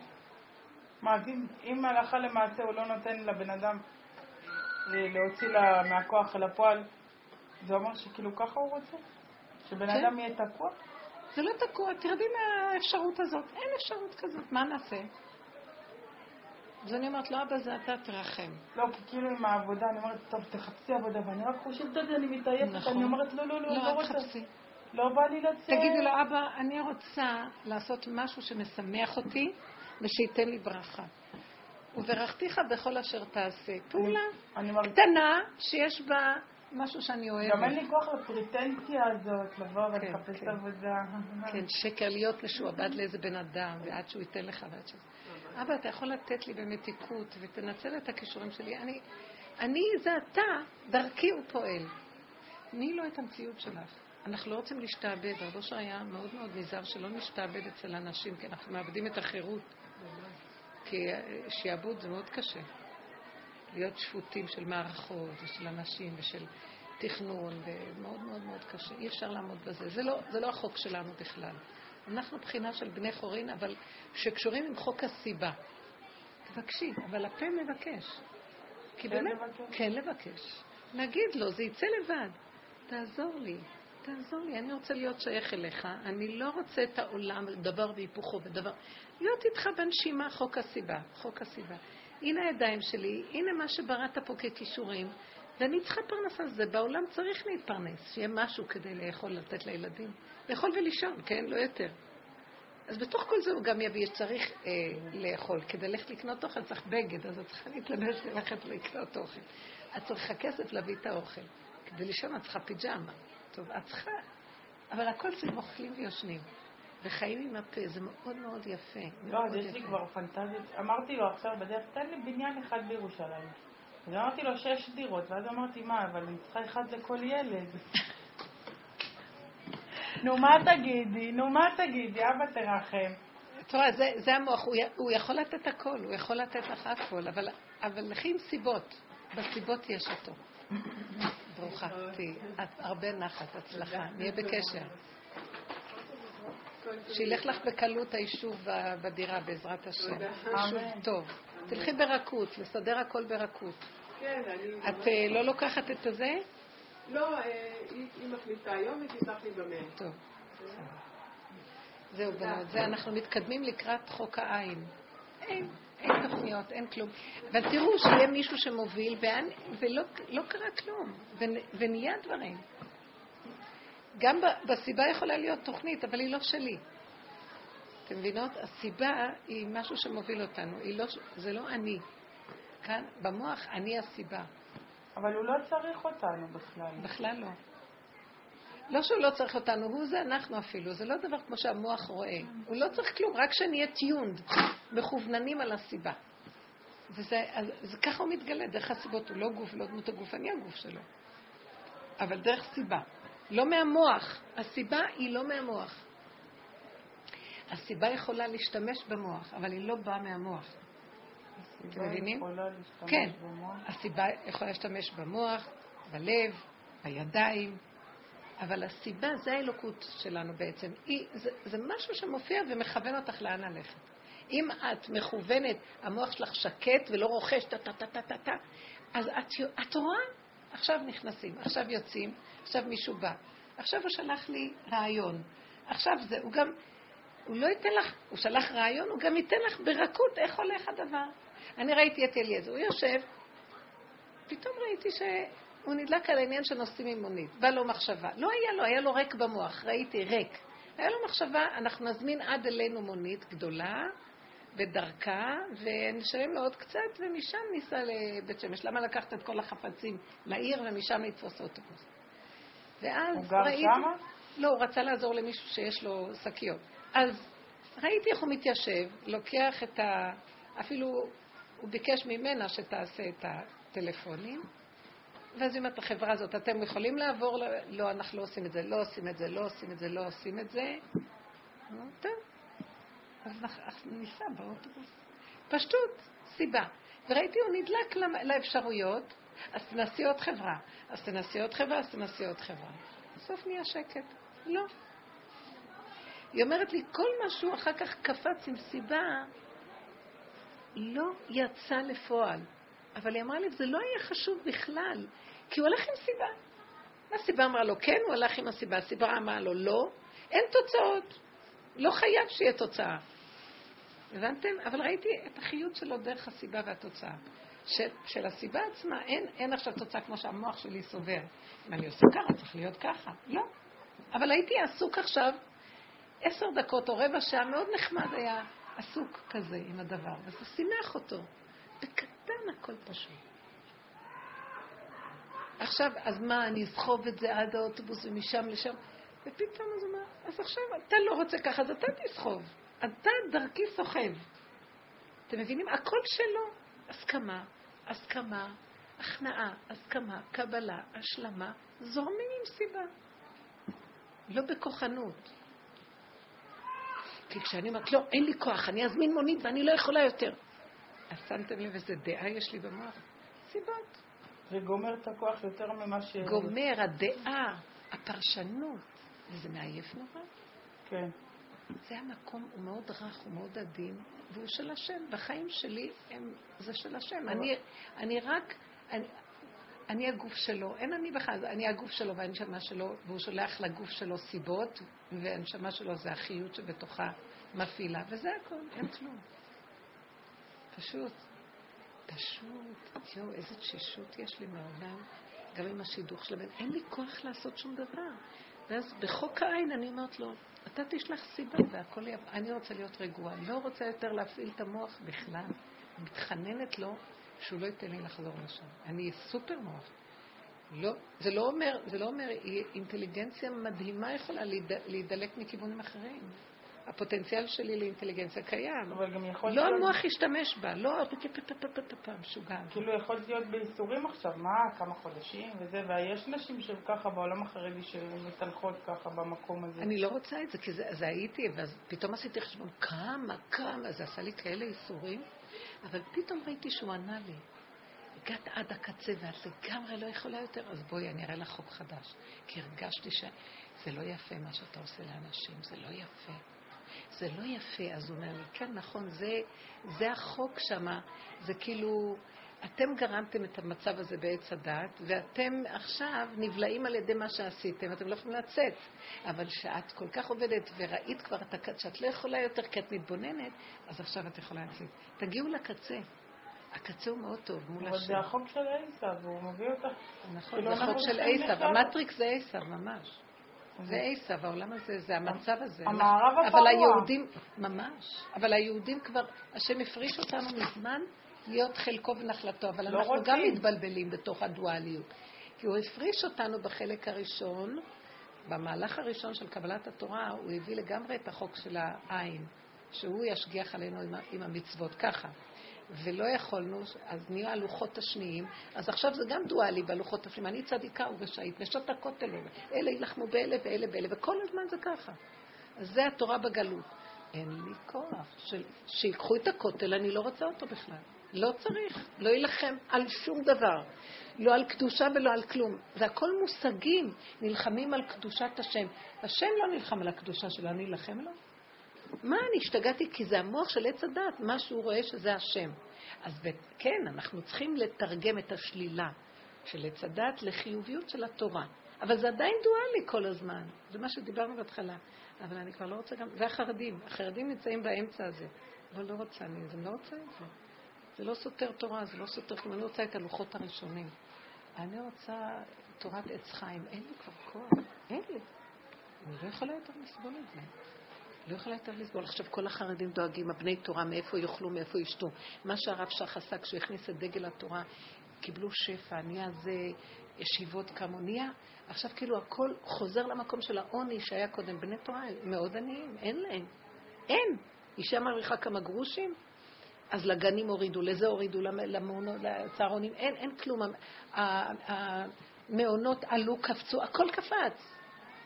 מה, אז אם- הלכה למעשה הוא לא נותן לבן אדם להוציא לה מהכוח אל הפועל, זה אומר שכאילו ככה הוא רוצה? שבן כן. אדם יהיה תקוע? זה לא תקוע, תרדי מהאפשרות הזאת. אין אפשרות כזאת, מה נעשה? אז אני אומרת לו, אבא, זה אתה תרחם. לא, כי כאילו עם העבודה, אני אומרת, טוב, תחפשי עבודה, ואני רק חושבת על זה, אני מתעייפת, נכון. אני אומרת, לא, לא, לא, לא, לא רוצה. תחפשי. לא בא לי לצאת. תגידי לו, אבא, אני רוצה לעשות משהו שמשמח אותי ושייתן לי ברכה. וברכתיך בכל אשר תעשה. פעולה קטנה שיש בה משהו שאני אוהבת. גם אין לי כוח לפריטנציה הזאת, לבוא כן, ולחפש כן. עבודה. כן, שקר להיות משועבד לאיזה בן אדם, ועד שהוא ייתן לך ועד ש... אבא, אתה יכול לתת לי במתיקות, ותנצל את הכישורים שלי. אני, אני זה אתה, דרכי הוא פועל. תני לו את המציאות שלך. אנחנו לא רוצים להשתעבד. רבו היה מאוד מאוד נזהר שלא נשתעבד אצל אנשים, כי אנחנו מאבדים את החירות. כי אה, שיעבוד זה מאוד קשה. להיות שפוטים של מערכות ושל אנשים ושל תכנון, ומאוד מאוד מאוד קשה. אי אפשר לעמוד בזה. זה לא, זה לא החוק שלנו בכלל. אנחנו בחינה של בני חורין, אבל שקשורים עם חוק הסיבה. תבקשי, אבל הפה מבקש. כי כן באמת, לבקש? כן לבקש. להגיד לו, זה יצא לבד. תעזור לי, תעזור לי, אני רוצה להיות שייך אליך, אני לא רוצה את העולם, דבר והיפוכו ודבר. להיות איתך בנשימה, חוק הסיבה, חוק הסיבה. הנה הידיים שלי, הנה מה שבראת פה ככישורים, ואני צריכה פרנסה, זה בעולם צריך להתפרנס, שיהיה משהו כדי לאכול, לתת לילדים. לאכול ולישון, כן? לא יותר. אז בתוך כל זה הוא גם יביא שצריך אה, לאכול. כדי ללכת לקנות אוכל צריך בגד, אז את צריכה להתלבש ללכת לקנות אוכל. את צריכה כסף להביא את האוכל. כדי לישון את צריכה פיג'מה. טוב, את צריכה... אבל הכל סביב אוכלים ויושנים. וחיים עם הפה, זה מאוד מאוד יפה. לא, אז יש לי. כבר פנטזיות. אמרתי לו עכשיו בדרך, תן לי בניין אחד בירושלים. אז אמרתי לו שש דירות, ואז אמרתי, מה, אבל אני צריכה אחד לכל ילד. נו, מה תגידי? נו, מה תגידי? אבא תרחם. תראה, זה, זה המוח, הוא, הוא יכול לתת הכל, הוא יכול לתת לך הכל, אבל, אבל לכי עם סיבות. בסיבות יש אותו. ברוכה תהיי. את הרבה נחת, הצלחה. נהיה בקשר. שילך לך בקלות היישוב בדירה, בעזרת השם. יישוב אמן. טוב. תלכי ברכות, לסדר הכל ברכות. כן, אני... את אה, לא לוקחת את הזה? לא, אה, היא מחליטה היום, היא תשלח לי במייל. טוב. זהו, בנות. זה אנחנו מתקדמים לקראת חוק העין. אין, אין תוכניות, אין כלום. אבל תראו שיהיה מישהו שמוביל, ולא לא קרה כלום, ונ, ונהיה דברים. גם בסיבה יכולה להיות תוכנית, אבל היא לא שלי. אתם מבינות? הסיבה היא משהו שמוביל אותנו, לא, זה לא אני. כאן, במוח, אני הסיבה. אבל הוא לא צריך אותנו בכלל. בכלל לא. לא שהוא לא צריך אותנו, הוא זה אנחנו אפילו. זה לא דבר כמו שהמוח רואה. הוא לא צריך כלום, רק שנהיה טיונד, מכווננים על הסיבה. וזה, אז, זה ככה הוא מתגלה, דרך הסיבות. הוא לא גוף, לא דמות הגוף, אני הגוף שלו. אבל דרך סיבה. לא מהמוח. הסיבה היא לא מהמוח. הסיבה יכולה להשתמש במוח, אבל היא לא באה מהמוח. אתם מבינים? כן. במוח. הסיבה יכולה להשתמש במוח, בלב, בידיים, אבל הסיבה זה האלוקות שלנו בעצם. היא, זה, זה משהו שמופיע ומכוון אותך לאן ללכת. אם את מכוונת, המוח שלך שקט ולא רוכש טה-טה-טה-טה-טה, אז את, את רואה, עכשיו נכנסים, עכשיו יוצאים, עכשיו מישהו בא. עכשיו הוא שלח לי רעיון. עכשיו זה, הוא גם, הוא לא ייתן לך, הוא שלח רעיון, הוא גם ייתן לך ברכות איך הולך הדבר. אני ראיתי את אליעזר, הוא יושב, פתאום ראיתי שהוא נדלק על העניין שנוסעים עם מונית, בא לו מחשבה. לא היה לו, היה לו ריק במוח, ראיתי, ריק. היה לו מחשבה, אנחנו נזמין עד אלינו מונית גדולה, בדרכה, ונשלם לו עוד קצת, ומשם ניסע לבית שמש. למה לקחת את כל החפצים לעיר ומשם לתפוס אוטובוס? ואז הוא גר ראיתי... שמה? לא, הוא רצה לעזור למישהו שיש לו שקיות. אז ראיתי איך הוא מתיישב, לוקח את ה... אפילו הוא ביקש ממנה שתעשה את הטלפונים, ואז היא אומרת לחברה הזאת, אתם יכולים לעבור? לא, אנחנו לא עושים את זה, לא עושים את זה, לא עושים את זה, לא עושים את זה. טוב. אז ניסע באוטובוס. פשטות, סיבה. וראיתי, הוא נדלק לאפשרויות, אז תנסי עוד חברה, אז תנסי עוד חברה, אז תנסי עוד חברה. בסוף נהיה שקט. לא. היא אומרת לי, כל משהו אחר כך קפץ עם סיבה, לא יצא לפועל. אבל היא אמרה לי, זה לא היה חשוב בכלל, כי הוא הלך עם סיבה. הסיבה אמרה לו כן, הוא הלך עם הסיבה. הסיבה אמרה לו לא, אין תוצאות. לא חייב שיהיה תוצאה. הבנתם? אבל ראיתי את החיות שלו דרך הסיבה והתוצאה. של, של הסיבה עצמה, אין, אין עכשיו תוצאה כמו שהמוח שלי סובר. אם אני עושה ככה, צריך להיות ככה. לא. אבל הייתי עסוק עכשיו עשר דקות או רבע שעה, מאוד נחמד היה עסוק כזה עם הדבר, וזה שימח אותו. בקטן הכל פשוט. עכשיו, אז מה, אני אסחוב את זה עד האוטובוס ומשם לשם? ופתאום אז אמר, אז עכשיו אתה לא רוצה ככה, אז אתה תסחוב. אתה דרכי סוחב. אתם מבינים? הכל שלו. הסכמה, הסכמה, הכנעה, הסכמה, קבלה, השלמה, זורמים עם סיבה. לא בכוחנות. כי כשאני אומרת, לא, אין לי כוח, אני אזמין מונית ואני לא יכולה יותר. אז שמתם לב איזה דעה יש לי במוח? סיבות. זה גומר את הכוח יותר ממה ש... גומר, הדעה, הפרשנות, וזה מעייף נורא. כן. זה המקום, הוא מאוד רך, הוא מאוד עדין, והוא של השם. בחיים שלי הם, זה של השם. אני, אני רק, אני, אני הגוף שלו, אין אני בכלל, אני הגוף שלו והנשמה שלו, והוא שולח לגוף שלו סיבות, והנשמה שלו זה החיות שבתוכה מפעילה, וזה הכל, אין כלום. פשוט, פשוט, יואו, איזה תשישות יש לי מהעולם, גם עם השידוך של הבן, אין לי כוח לעשות שום דבר. ואז בחוק העין אני אומרת לו, אתה תשלח סיבה והכל יהיה... אני רוצה להיות רגועה, לא רוצה יותר להפעיל את המוח בכלל. מתחננת לו שהוא לא ייתן לי לחזור לשם. אני סופר מוח. לא, זה לא אומר, זה לא אומר, אינטליגנציה מדהימה יכולה להידלק מכיוונים אחרים. הפוטנציאל שלי לאינטליגנציה קיים. אבל גם יכול לא המוח ישתמש בה, לא משוגע. כאילו יכול להיות בייסורים עכשיו, מה, כמה חודשים וזה, ויש נשים שככה בעולם החרדי שמתהלכות ככה במקום הזה. אני לא רוצה את זה, כי זה הייתי, ואז פתאום עשיתי חשבון, כמה, כמה, זה עשה לי כאלה ייסורים, אבל פתאום ראיתי שהוא ענה לי. הגעת עד הקצה ואת לגמרי לא יכולה יותר, אז בואי, אני אראה לך חוק חדש. כי הרגשתי שזה לא יפה מה שאתה עושה לאנשים, זה לא יפה. זה לא יפה. אז הוא אומר לי, כן, נכון, זה, זה החוק שמה, זה כאילו, אתם גרמתם את המצב הזה בעץ הדת, ואתם עכשיו נבלעים על ידי מה שעשיתם, אתם לא יכולים לצאת. אבל כשאת כל כך עובדת וראית כבר את הקצה, שאת לא יכולה יותר כי את מתבוננת, אז עכשיו את יכולה לצאת. תגיעו לקצה. הקצה הוא מאוד טוב מול אבל השם. זה החוק של עשיו, הוא מביא אותך. נכון, כאילו זה חוק אנחנו של עשיו. המטריקס זה עשיו, ממש. זה עשיו, העולם הזה, זה המצב הזה. המערב אבל הפרוע. היהודים, ממש, אבל היהודים כבר, השם הפריש אותנו מזמן להיות חלקו ונחלתו, אבל לא אנחנו רוצים. גם מתבלבלים בתוך הדואליות. כי הוא הפריש אותנו בחלק הראשון, במהלך הראשון של קבלת התורה, הוא הביא לגמרי את החוק של העין, שהוא ישגיח עלינו עם המצוות, ככה. ולא יכולנו, אז נהיו הלוחות השניים, אז עכשיו זה גם דואלי בלוחות השניים, אני צדיקה ורשעית, נשות הכותל, אלה יילחמו באלה ואלה באלה, וכל הזמן זה ככה. אז זה התורה בגלות. אין לי כוח. של, שיקחו את הכותל, אני לא רוצה אותו בכלל. לא צריך, לא יילחם על שום דבר. לא על קדושה ולא על כלום. זה הכל מושגים, נלחמים על קדושת השם. השם לא נלחם על הקדושה שלו, אני אלחם לו? מה, אני השתגעתי? כי זה המוח של עץ הדת, מה שהוא רואה שזה השם. אז כן, אנחנו צריכים לתרגם את השלילה של עץ הדת לחיוביות של התורה. אבל זה עדיין דואלי כל הזמן. זה מה שדיברנו בהתחלה. אבל אני כבר לא רוצה גם... זה החרדים. נמצאים באמצע הזה. אבל לא רוצה, אני אני לא רוצה את זה. זה לא סותר תורה, זה לא סותר. אני רוצה את הלוחות הראשונים. אני רוצה תורת עץ חיים. אין לי כבר כוח. אין לי. אני לא יכולה יותר לסבול את זה. לא יכולה יותר לסבול. עכשיו כל החרדים דואגים, הבני תורה, מאיפה יאכלו, מאיפה ישתו. מה שהרב שך עשה כשהוא הכניס את דגל התורה, קיבלו שפע, נהיה זה ישיבות כמו נהיה. עכשיו כאילו הכל חוזר למקום של העוני שהיה קודם. בני תורה מאוד עניים, אין להם. אין. אישה מרוויחה כמה גרושים, אז לגנים הורידו, לזה הורידו, למ- למעונות, לצהרונים, אין, אין כלום. המעונות עלו, קפצו, הכל קפץ.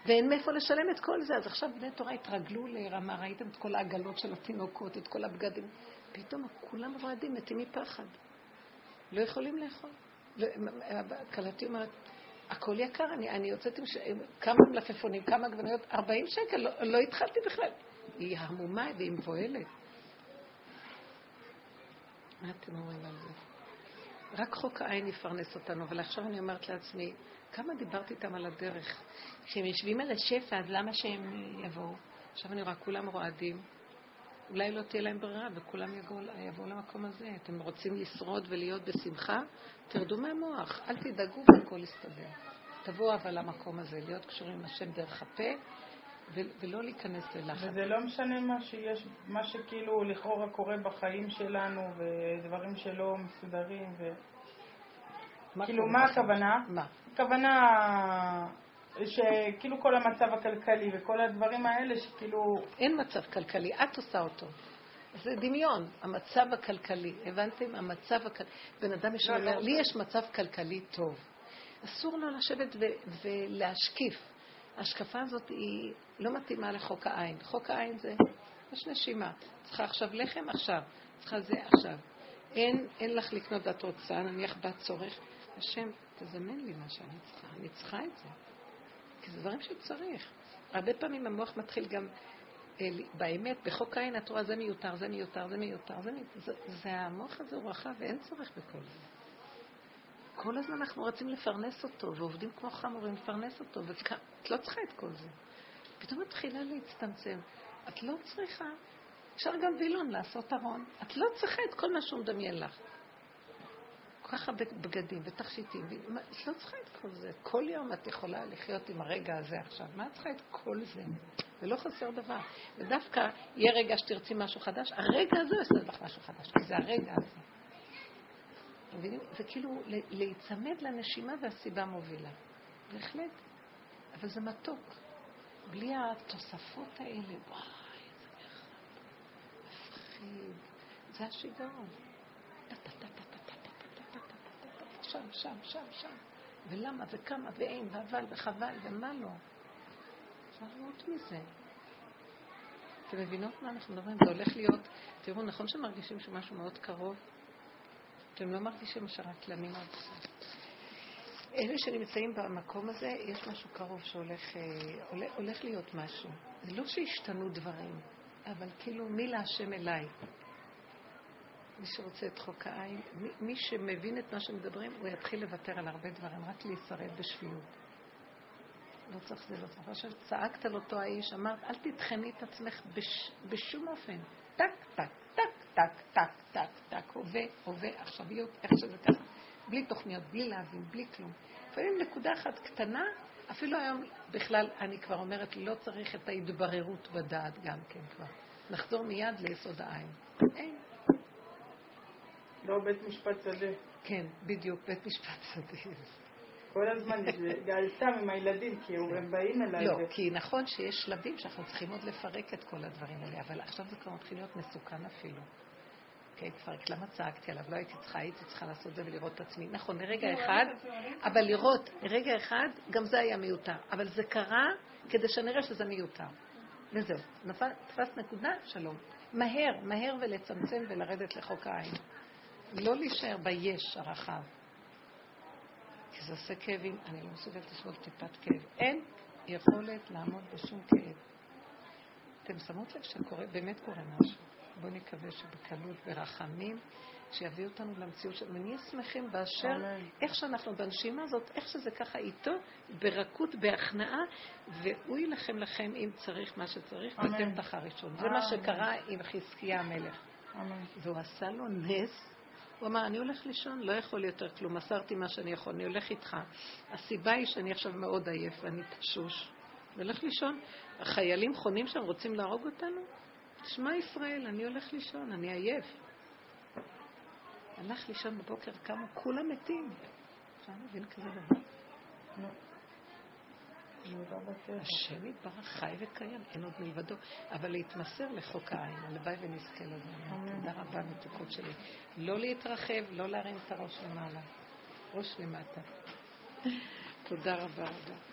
ואין מאיפה לשלם את כל זה. אז עכשיו בני תורה התרגלו לרמה, ראיתם את כל העגלות של התינוקות, את כל הבגדים. פתאום כולם רועדים, מתים מפחד. לא יכולים לאכול. לא- כלתי אומרת, הכל יקר, אני, אני יוצאת עם ש... כמה מלפפונים, כמה עגבניות, 40 שקל, לא, לא התחלתי בכלל. היא המומה והיא מבוהלת. מה אתם אומרים על זה? רק חוק העין יפרנס אותנו, אבל עכשיו אני אומרת לעצמי, כמה דיברתי איתם על הדרך. כשהם יושבים על השפע, אז למה שהם יבואו? עכשיו אני רואה, כולם רועדים. אולי לא תהיה להם ברירה, וכולם יבואו, יבואו למקום הזה. אתם רוצים לשרוד ולהיות בשמחה? תרדו מהמוח, אל תדאגו והכל יסתדר. תבואו אבל למקום הזה, להיות קשורים עם השם דרך הפה, ולא להיכנס ללחץ. וזה לא משנה מה שיש, מה שכאילו לכאורה קורה בחיים שלנו, ודברים שלא מסודרים, ו... מה כאילו, מה בחיים? הכוונה? מה? הכוונה שכאילו כל המצב הכלכלי וכל הדברים האלה שכאילו... אין מצב כלכלי, את עושה אותו. זה דמיון, המצב הכלכלי. הבנתם? המצב הכלכלי. בן אדם ישר לא, לא. לי יש מצב כלכלי טוב. אסור לו לשבת ולהשקיף. ההשקפה הזאת היא לא מתאימה לחוק העין. חוק העין זה, יש נשימה. צריכה עכשיו לחם? עכשיו. צריכה זה? עכשיו. אין, אין לך לקנות ואת רוצה, נניח בת צורך. השם, תזמן לי מה שאני צריכה. אני צריכה את זה. כי זה דברים שצריך. הרבה פעמים המוח מתחיל גם, אה, באמת, בחוק העין את רואה זה מיותר, זה מיותר, זה מיותר, זה מיותר. זה, זה המוח הזה הוא רחב ואין צורך בכל זה. כל הזמן אנחנו רוצים לפרנס אותו, ועובדים כמו חמורים לפרנס אותו, ואת לא צריכה את כל זה. פתאום מתחילה להצטמצם. את לא צריכה, אפשר גם וילון לעשות ארון. את לא צריכה את כל מה שהוא מדמיין לך. כל כך הרבה בגדים ותכשיטים, את לא צריכה את כל זה. כל יום את יכולה לחיות עם הרגע הזה עכשיו. מה את צריכה את כל זה? ולא חסר דבר. ודווקא יהיה רגע שתרצי משהו חדש, הרגע הזה יעשה לך משהו חדש, כי זה הרגע הזה. מבינים? זה כאילו להיצמד לנשימה והסיבה מובילה. בהחלט. אבל זה מתוק. בלי התוספות האלה, וואי, איזה מרחב. מפחיד. זה השיגעון. שם, שם, שם, שם. ולמה, וכמה, ואין, ואבל, וחבל, ומה לא. אפשר לראות מזה. אתם מבינות מה אנחנו מדברים? זה הולך להיות, תראו, נכון שמרגישים שמשהו מאוד קרוב, אתם לא מרגישים שרק אני מרגישה. אלה שנמצאים במקום הזה, יש משהו קרוב שהולך אה, הולך, הולך להיות משהו. זה לא שהשתנו דברים, אבל כאילו מי להשם אליי. מי שרוצה את חוק העין, מי, מי שמבין את מה שמדברים, הוא יתחיל לוותר על הרבה דברים, רק להישרד בשפיות. לא צריך זה, לא צריך. עכשיו צעקת על אותו האיש, אמרת, אל תטחני את עצמך בש, בשום אופן. טק, טק, טק, טק, טק, טק, הווה, הווה, עכשוויות, איך שזה ככה. בלי תוכניות, בלי להבין, בלי כלום. לפעמים נקודה אחת קטנה, אפילו היום בכלל, אני כבר אומרת, לא צריך את ההתבררות בדעת גם כן כבר. נחזור מיד ליסוד האין. אין. לא בית משפט שדה. כן, בדיוק, בית משפט שדה. כל הזמן סתם עם הילדים, כי הם באים אליי. לא, כי נכון שיש שלבים שאנחנו צריכים עוד לפרק את כל הדברים האלה, אבל עכשיו זה כבר מתחיל להיות מסוכן אפילו. כן, כבר, למה צעקתי עליו? לא הייתי צריכה, הייתי צריכה לעשות זה ולראות את עצמי. נכון, לרגע אחד, אבל לראות, לרגע אחד, גם זה היה מיותר. אבל זה קרה כדי שנראה שזה מיותר. וזהו, תפס נקודה, שלום. מהר, מהר ולצמצם ולרדת לחוק העין. לא להישאר ביש הרחב. כי זה עושה כאבים, אני לא מסוגלת לסבול טיפת כאב. אין יכולת לעמוד בשום כאב. אתם שמות לב שבאמת קורה משהו. בואו נקווה שבקלות, ברחמים, שיביאו אותנו למציאות של... ונהיה שמחים באשר. איך שאנחנו בנשימה הזאת, איך שזה ככה איתו, ברכות, בהכנעה, והוא יילחם לכם אם צריך מה שצריך. ואתם תחר ראשון. זה מה. שקרה עם חזקיה המלך. אמן. והוא עשה לו נס. הוא אמר, אני הולך לישון, לא יכול יותר כלום, מסרתי מה שאני יכול, אני הולך איתך. הסיבה היא שאני עכשיו מאוד עייף ואני תשוש. אני הולך לישון. החיילים חונים שם, רוצים להרוג אותנו? שמע ישראל, אני הולך לישון, אני עייף. הלך לישון בבוקר, קמו, כולם מתים. אפשר להבין כזה דבר? השם יתברך חי וקיים, אין עוד מלבדו. אבל להתמסר לחוק העין, הלוואי ונזכה לזה. תודה רבה, מתוקות שלי. לא להתרחב, לא להרים את הראש למעלה. ראש למטה. תודה רבה רבה.